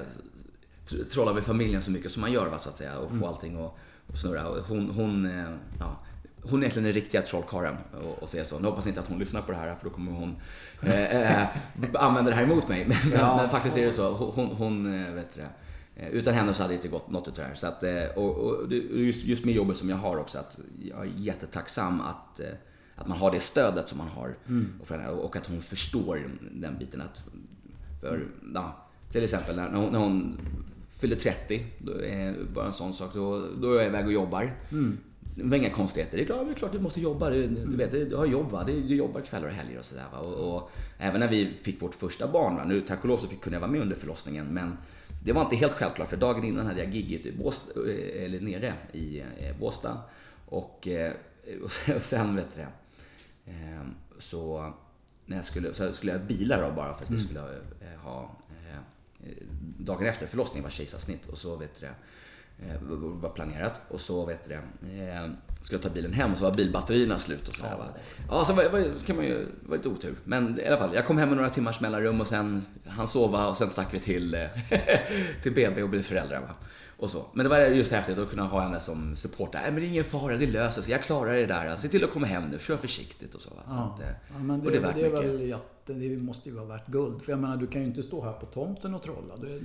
trolla med familjen så mycket som man gör, va, så att säga, och få mm. allting att, snurra. Hon, hon, eh, ja, hon är egentligen den riktiga trollkarlen och, och säger så. Nu hoppas inte att hon lyssnar på det här för då kommer hon eh, eh, använda det här emot mig. Men, ja. men, faktiskt är det så. Hon, hon eh, vet det, utan henne så hade det inte gått något utav det här. Så att, eh, och, och just, just med jobbet som jag har också, att jag är jättetacksam att, eh, att man har det stödet som man har. Mm. Och, och, att hon förstår den biten. Att, för, ja, till exempel när hon, när hon fyller 30, då är bara en sån sak. Då, då är jag iväg och jobbar. Mm. Det var inga konstigheter. Det är klart, det är klart du måste jobba. Du, du vet, du har jobb va? Du, jobbar kvällar och helger och sådär. Och, och, även när vi fick vårt första barn, va? nu tack och lov så fick, kunde jag vara med under förlossningen. Men det var inte helt självklart för dagen innan hade jag gig i Båstad, eh, eller nere i eh, Båstad. Och, eh, och sen vet du så när jag skulle, så skulle jag bila då bara för att vi mm. skulle ha dagen efter förlossningen var kejsarsnitt och så vet du Eh, var planerat. Och så vet du det, eh, skulle jag ta bilen hem och så var bilbatterierna slut och sådär. Ja, ja så var, var, kan man ju, var lite otur. Men i alla fall, jag kom hem med några timmars mellanrum och sen han sova och sen stack vi till, eh, till BB och blev föräldrar. Va? Och så. Men det var just häftigt att kunna ha henne som supporter. Nej men det är ingen fara, det löser sig. Jag klarar det där. Se till att komma hem nu, kör försiktigt och så. Va? så ja. att, ja, men det, och det är värt det är mycket. Väl det måste ju vara värt guld. För jag menar, du kan ju inte stå här på tomten och trolla. Du,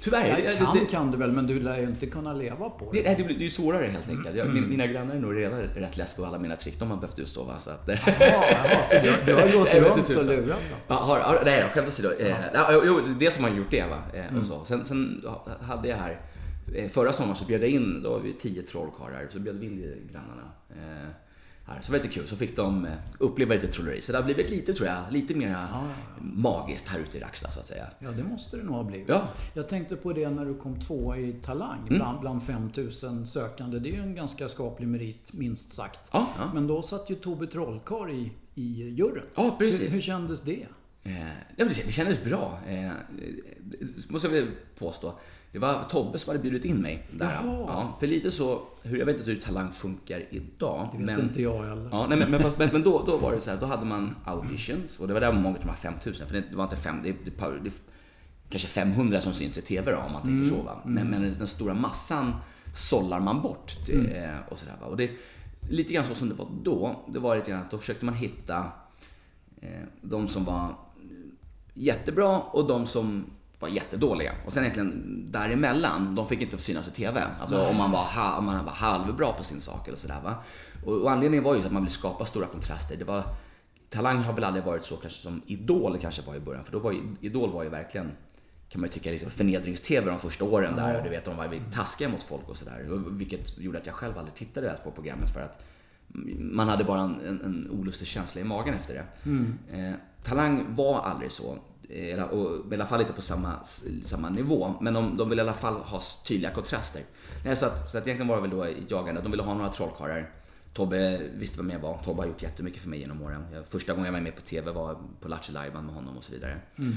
Tyvärr. Nej, kan det, kan du väl, men du lär ju inte kunna leva på det. Nej, det, blir, det är ju svårare helt enkelt. Jag, mina grannar är nog redan rätt less på alla mina trick de har behövt utstå. Va? Så att, jaha, jaha, så du, du har gått runt och lurat dem? Ja, har, nej, skämt åsido. Eh, jo, det som har gjort det. Va? Eh, och mm. så. Sen, sen hade jag här Eh, förra sommaren så bjöd jag in, då var vi tio trollkarlar, så bjöd vi in grannarna. Eh, Så det var lite kul. Så fick de eh, uppleva lite trolleri. Så det har blivit lite, tror jag, lite mer ja. magiskt här ute i Raxla så att säga. Ja, det måste det nog ha blivit. Ja. Jag tänkte på det när du kom tvåa i Talang mm. bland, bland 5000 sökande. Det är ju en ganska skaplig merit, minst sagt. Ja, ja. Men då satt ju Tobbe Trollkarl i, i juryn. Ja, precis. Hur, hur kändes det? Eh, det kändes bra, eh, måste jag väl påstå. Det var Tobbe som hade bjudit in mig där. Ja, för lite så, jag vet inte hur Talang funkar idag. Det vet men, inte jag heller. Ja, nej, men, men, fast, men, men då, då var det så här, då hade man auditions och det var där många av de här 5000, för det var inte fem, det, det, det, kanske 500 som syns i TV då, om man tänker mm. så. Va? Men, men den stora massan sållar man bort. Mm. Eh, och sådär, va? Och det, lite grann så som det var då, det var lite grann att då försökte man hitta eh, de som var jättebra och de som var jättedåliga. Och sen egentligen däremellan, de fick inte synas i TV. Alltså om man, var, om man var halvbra på sin sak eller sådär va. Och, och anledningen var ju att man ville skapa stora kontraster. Det var, Talang har väl aldrig varit så kanske som Idol kanske var i början. För då var ju, Idol var ju verkligen kan man ju tycka liksom förnedrings-TV de första åren där. Och du vet, de var taskiga mot folk och sådär. Vilket gjorde att jag själv aldrig tittade på programmet för att man hade bara en, en, en olustig känsla i magen efter det. Mm. Eh, Talang var aldrig så. Eh, och i alla fall inte på samma, samma nivå. Men de, de vill i alla fall ha tydliga kontraster. Nej, så, att, så att egentligen var det väl då jagande. De ville ha några trollkarlar. Tobbe visste vem jag var. Tobbe har gjort jättemycket för mig genom åren. Jag, första gången jag var med på TV var på Lattjo Lajban med honom och så vidare. Mm.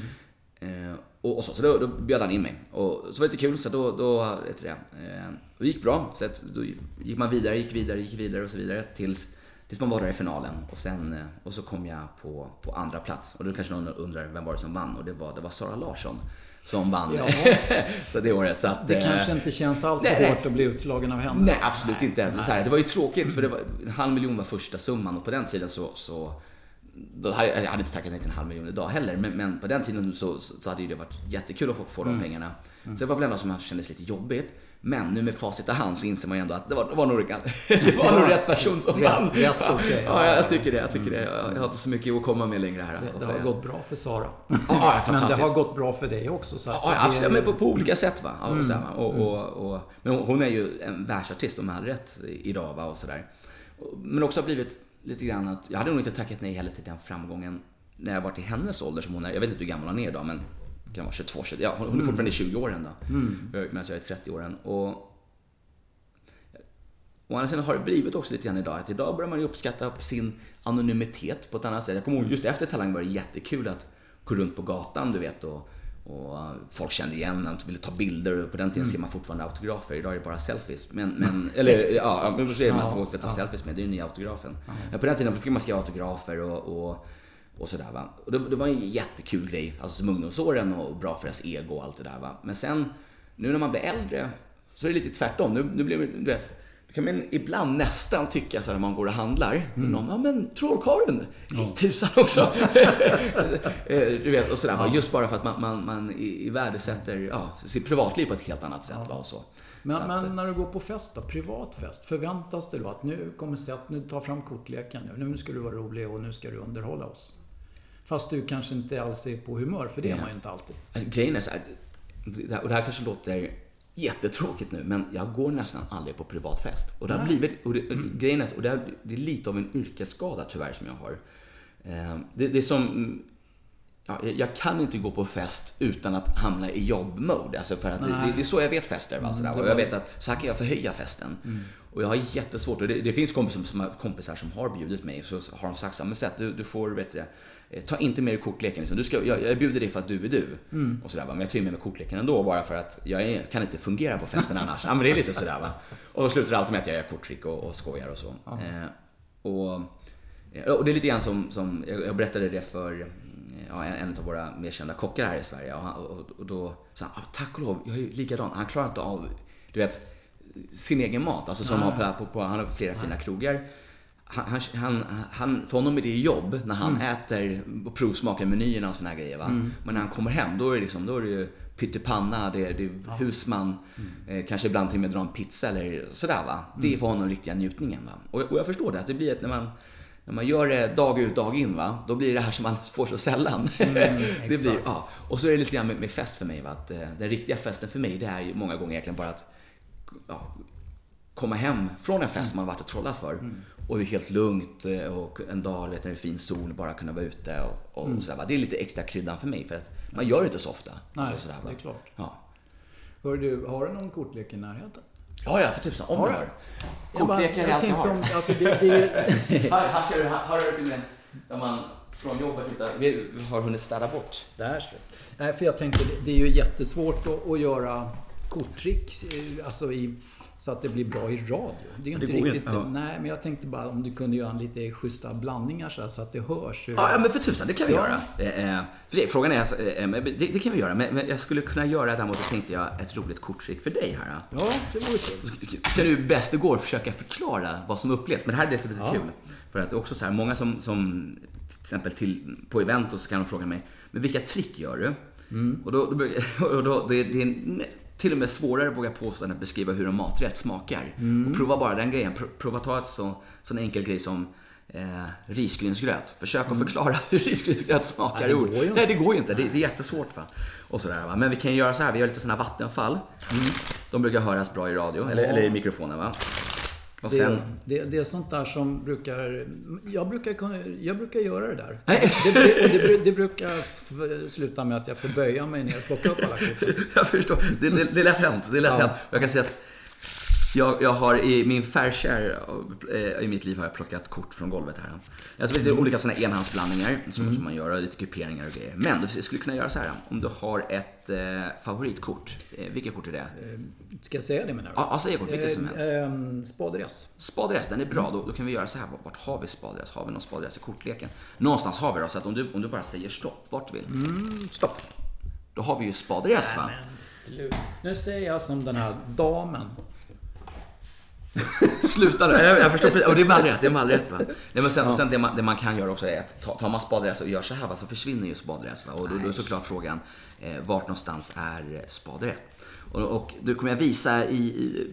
Eh, och, och, så, så då, då bjöd han in mig. Och så var det lite kul, så då, då, vet det, eh, det gick bra. Så att, då gick man vidare, gick vidare, gick vidare och så vidare tills Tills man var där i finalen och, sen, eh, och så kom jag på, på andra plats. Och då kanske någon undrar vem var det som vann? Och det var, det var Sara Larsson som vann så det året. Så att, det kanske inte känns allt för hårt att bli utslagen av henne. Nej, absolut nej, inte. Nej. Så här, det var ju tråkigt för det var, en halv miljon var första summan och på den tiden så, så då hade, jag hade inte tackat nej till en halv miljon idag heller, men, men på den tiden så, så hade det varit jättekul att få, få de mm. pengarna. Mm. Så det var väl ändå som kändes lite jobbigt. Men nu med facit i hand så inser man ju ändå att det var, det var, nog, det var nog rätt person som vann. Rätt, rätt, okay. ja, jag tycker det. Jag, tycker det. Jag, har inte så mycket att komma med längre här. Det, det har gått bra för Sara. Ja, men det har gått bra för dig också. Så ja, absolut. Men på, på, olika sätt. Va? Ja, mm. och, och, och, men hon är ju en världsartist och med all rätt idag. Va? Och sådär. Men också har blivit lite grann att, jag hade nog inte tackat nej heller till den framgången när jag varit i hennes ålder som hon är. Jag vet inte hur gammal hon är idag men kan vara 22, 20, ja, hon är mm. fortfarande i 20-åren då. Mm. Medan jag är 30-åren. Och Å andra sidan har det blivit också lite grann idag att idag börjar man ju uppskatta sin anonymitet på ett annat sätt. Jag kommer ihåg just efter Talang var det jättekul att gå runt på gatan du vet och, och folk kände igen en, ville ta bilder och på den tiden mm. ser man fortfarande autografer. Idag är det bara selfies. Men, men eller ja, men så är det man får, får ta ja. selfies med, det är ju nya autografen. Ja. Men på den tiden fick man skriva autografer och, och och sådär va. Och det, det, var en jättekul grej, alltså som ungdomsåren och bra för ens ego och allt det där va. Men sen, nu när man blir äldre, så är det lite tvärtom. Nu, nu blir du vet, kan man ibland nästan tycka så här när man går och handlar. Mm. Någon, ja men Trollkarlen, ja. tusan också. Eh, du vet, och sådär. Ja. Just bara för att man, man, man i, i värdesätter ja, sitt privatliv på ett helt annat sätt. Ja. Va, och så. Men, så men att, när du går på fest då, privat fest, förväntas det då att nu kommer Seth, nu tar fram kortleken nu ska du vara rolig och nu ska du underhålla oss? Fast du kanske inte alls är på humör, för det är man ju inte alltid. Alltså, grejen är så här, och det här kanske låter jättetråkigt nu, men jag går nästan aldrig på privatfest. Och det har blivit, och det, grejen är, och det, är, det är lite av en yrkesskada tyvärr som jag har. Eh, det, det är som, ja, jag kan inte gå på fest utan att hamna i jobbmode. Alltså för att det, det, är så jag vet fester. Va? Sådär. Och jag vet att så här kan jag förhöja festen. Mm. Och jag har jättesvårt, och det, det finns kompisar som, kompisar som har bjudit mig, så har de sagt så här, men sätt, du, du får, vet du, ta inte med dig kortleken. Liksom. Du ska, jag, jag bjuder dig för att du är du. Mm. Och sådär, Men jag tar med mig kortleken ändå bara för att jag är, kan inte fungera på festen annars. ja, men det är lite sådär va. Och då slutar det alltid med att jag gör korttrick och, och skojar och så. Eh, och, eh, och det är lite grann som, som jag berättade det för ja, en, av våra mer kända kockar här i Sverige. Och, och, och då sa han, ah, tack och lov, jag är ju likadan. Han klarar inte av, du vet, sin egen mat. Alltså som har på, på, han har flera fina krogar han, han, han, för honom är det jobb när han mm. äter och provsmakar menyerna och såna här grejer. Va? Mm. Men när han kommer hem då är det, liksom, då är det ju pyttipanna, det är, det är ja. husman, mm. eh, kanske ibland till och med dra en pizza eller sådär. Va? Det är mm. för honom riktiga njutningen. Va? Och, och jag förstår det, att det blir ett, när man när man gör det dag ut, dag in, va? då blir det här som man får så sällan. Mm, det blir, ja. Och så är det lite grann med, med fest för mig. Va? Att, eh, den riktiga festen för mig, det är ju många gånger egentligen bara att ja, komma hem från en fest mm. man varit och trollat för. Mm. Och det är helt lugnt eh, och en dag vet, när det är fin sol, bara kunna vara ute och, och mm. sådär. Det är lite extra kryddan för mig för att man gör det inte så ofta. Nej, så sådär, det är klart. Ja. Hör du, har du någon kortlek i närheten? Ja, ja, för tusan. Om Har har. Jag bara- Kortlekar är allt jag har. om- alltså, det- det- här, här ser du, här, här har du med där man från jobbet hittar, vi har hunnit städa bort. Där så. Nej, för jag tänkte det- det är ju jättesvårt att, att göra korttrick eh, alltså i, så att det blir bra i radio. Det är Det inte riktigt... inte, ja. Nej, men jag tänkte bara om du kunde göra en lite schyssta blandningar så, här, så att det hörs. hur- Ja, men för tusan, det kan vi Ja. göra. Eh, eh, det, frågan är, eh, men det, det kan vi göra. Men, men jag skulle kunna göra däremot, så tänkte jag, ett roligt korttrick för dig här. Ja, det vore kul. Kan du bäst det går försöka förklara vad som upplevs? Men det här är lite Ja. kul. För att det är också så här, många som, som till exempel till, på event och så kan de fråga mig, men vilka trick gör du? Mm. Och då, då, och då det, det är till och med svårare vågar jag påstå än att beskriva hur en maträtt smakar. Mm. Och prova bara den grejen. Pro- Prova ta ett så, sån enkel grej som eh, risgrynsgröt. Försök att förklara hur risgrynsgröt smakar Mm. Nej, det i ord. går ju inte. Nej, det går ju inte. Det, det är jättesvårt. Va? Och sådär, va? Men vi kan göra så här, vi gör lite sådana vattenfall. De brukar höras bra i radio, eller, eller i mikrofonen. Va? Och Det, sen... det, det är sånt där som brukar... Jag brukar, jag brukar göra det där. Det, det, brukar sluta med att jag får böja mig ner och plocka upp alla korten. Jag förstår. Det, det, det är lätt hänt. Det är lätt Ja. hänt. Jag kan säga att jag, jag har i min fair share eh, i mitt liv har jag plockat kort från golvet här. Alltså det är olika sådana enhandsblandningar som, som man gör lite kuperingar och grejer. Men du skulle kunna göra så här om du har ett eh, favoritkort. Eh, vilket kort är det? Ska jag säga det menar du? Ja, ja, säg kort. Vilket som helst. Eh, ehm, Spadres. Spadrest, den är bra. Då, då kan vi göra så här. Vart har vi spadrest? Har vi någon spadrest i kortleken? Någonstans har vi då. Så att om du, om du bara säger stopp, vart du vill. Mm, stopp. Då har vi ju spadrest va? Men slut. Nu säger jag som den här damen. Sluta nu. Jag, jag förstår. Och det är med all rätt. Det är med all rätt va? Nej, men sen, sen det, man, det man kan göra också är att ta- tar man spadrest och gör så här va, så försvinner ju spadrest va? Och då, då är såklart frågan eh, vart någonstans är spadrest? Och, och du kommer jag visa i, i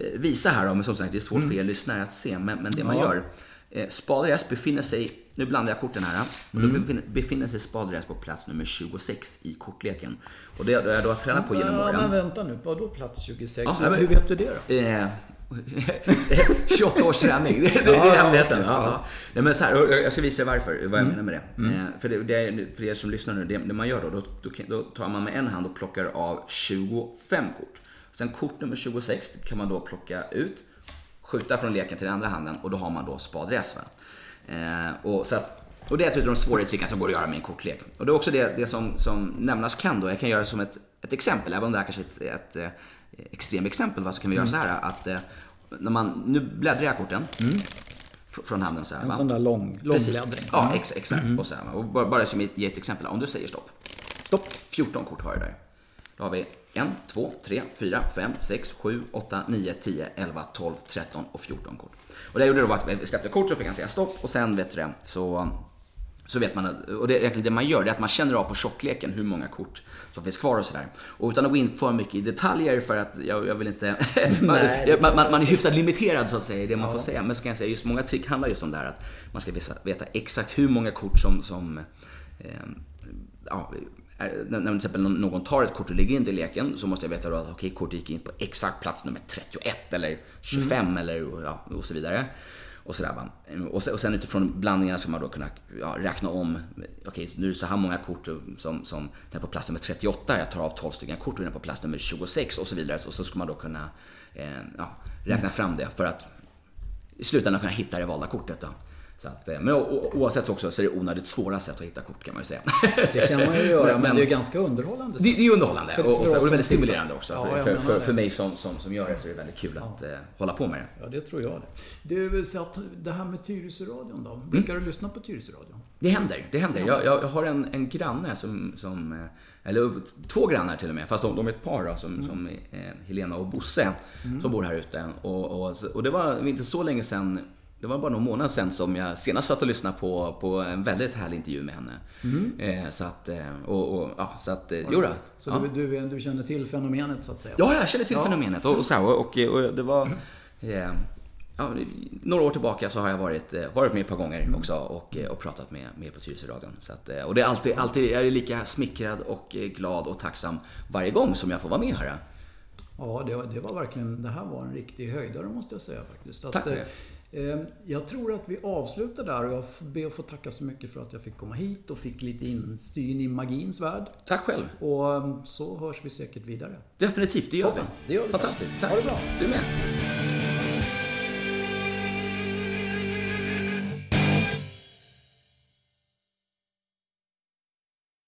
eh, visa här då, men som sagt det är svårt för er lyssnare att se. Men, men det man Ja. gör. Eh, spadrest befinner sig, nu blandar jag korten här. Och då befinner, befinner sig spadrest på plats nummer 26 i kortleken. Och det har jag då tränat på genom Ja, åren. men vänta nu. Vadå plats 26? Ja, hur, men- hur vet du det då? Eh, 28 års träning, det, det, det är hemligheten. Ja, ja. Nej, men så här, jag ska visa er varför, vad jag menar med det. Eh, för, det, för er som lyssnar nu, det, man gör då, då, då, tar man med en hand och plockar av 25 kort. Sen kort nummer 26 kan man då plocka ut, skjuta från leken till den andra handen och då har man då spadrest. Va? Eh, och, så att, och det är ett av de svårare tricken som går att göra med en kortlek. Och det är också det, det som, som nämnas kan då. Jag kan göra det som ett, ett exempel, även om det här kanske är ett, ett eh, extremexempel. Så kan vi göra så här att eh, när man, nu bläddrar jag korten fr- från handen så här. En va? sån där lång, Precis. långbläddring. Ja, ex, exakt. Och, så här, och bara, bara som ge ett exempel. Om du säger stopp. Stopp. 14 kort har jag där. Då har vi 1, 2, 3, 4, 5, 6, 7, 8, 9, 10, 11, 12, 13 och 14 kort. Och det jag gjorde då var att jag släppte kort så fick jag säga stopp och sen vet du det, så, så vet man, och det, egentligen det man gör det är att man känner av på tjockleken hur många kort som finns kvar och sådär. Och utan att gå in för mycket i detaljer för att jag, jag vill inte... man, Nej, man, man, man är hyfsat limiterad så att säga i det man får säga. Men så kan jag säga, just många trick handlar just om det här att man ska visa, veta exakt hur många kort som, som eh, ja, är- när till exempel någon- tar ett kort och lägger in det i leken så måste jag veta då att okej, kortet gick in på exakt plats nummer 31 eller 25 eller ja, och så vidare. Och, sådär, va. Och, sen, och sen utifrån blandningarna ska man då kunna ja, räkna om. Okej, nu är det så här många kort som, som den är på plats nummer 38. Jag tar av 12 stycken kort och den är på plats nummer 26 och så vidare. Och så ska man då kunna eh, ja, räkna fram det för att i slutändan kunna hitta det valda kortet. Då. Så att, eh, men oavsett också så är det onödigt svåra sätt att hitta kort kan man ju säga. Det kan man ju göra, men, Men- det är ganska underhållande. Det, det är underhållande För- och, och, för så, oss och det är som väldigt stimulerande också. Ja, för, för, för, det. mig som, som, som gör det så är det väldigt kul att eh, hålla på med det. Ja, det tror jag det. Du, så att det här med Tyresöradion då? Brukar du lyssna på Tyresöradion? Det händer, det händer. Jag, jag, har en, en granne som, som, eh, eller två grannar till och med, fast de, de är ett par då, som, som är, eh, Helena och Bosse, som bor här ute. Och, och, och det var inte så länge sedan, det var bara någon månad sedan som jag senast satt och lyssnade på, på en väldigt härlig intervju med henne. Eh, så att, eh, och, och, ja, så att, eh, jo då. Så ja. du, du, du känner till fenomenet så att säga? Ja, jag känner till Ja. fenomenet. Och, och, så och, och, det var... Eh, ja, några år tillbaka så har jag varit, varit med ett par gånger också och, och pratat med, med på Tyresöradion. Så att, och det är alltid, alltid, jag är lika smickrad och glad och tacksam varje gång som jag får vara med här. Ja, det var, det var verkligen, det här var en riktig höjdare måste jag säga faktiskt. Att, Tack för det. Eh, Jag tror att vi avslutar där och jag ber att få tacka så mycket för att jag fick komma hit och fick lite insyn i magins värld. Tack själv. Och eh, så hörs vi säkert vidare. Definitivt, det gör Toppen. vi. Det gör vi. Fantastiskt. Tack. Ha det bra. Du med.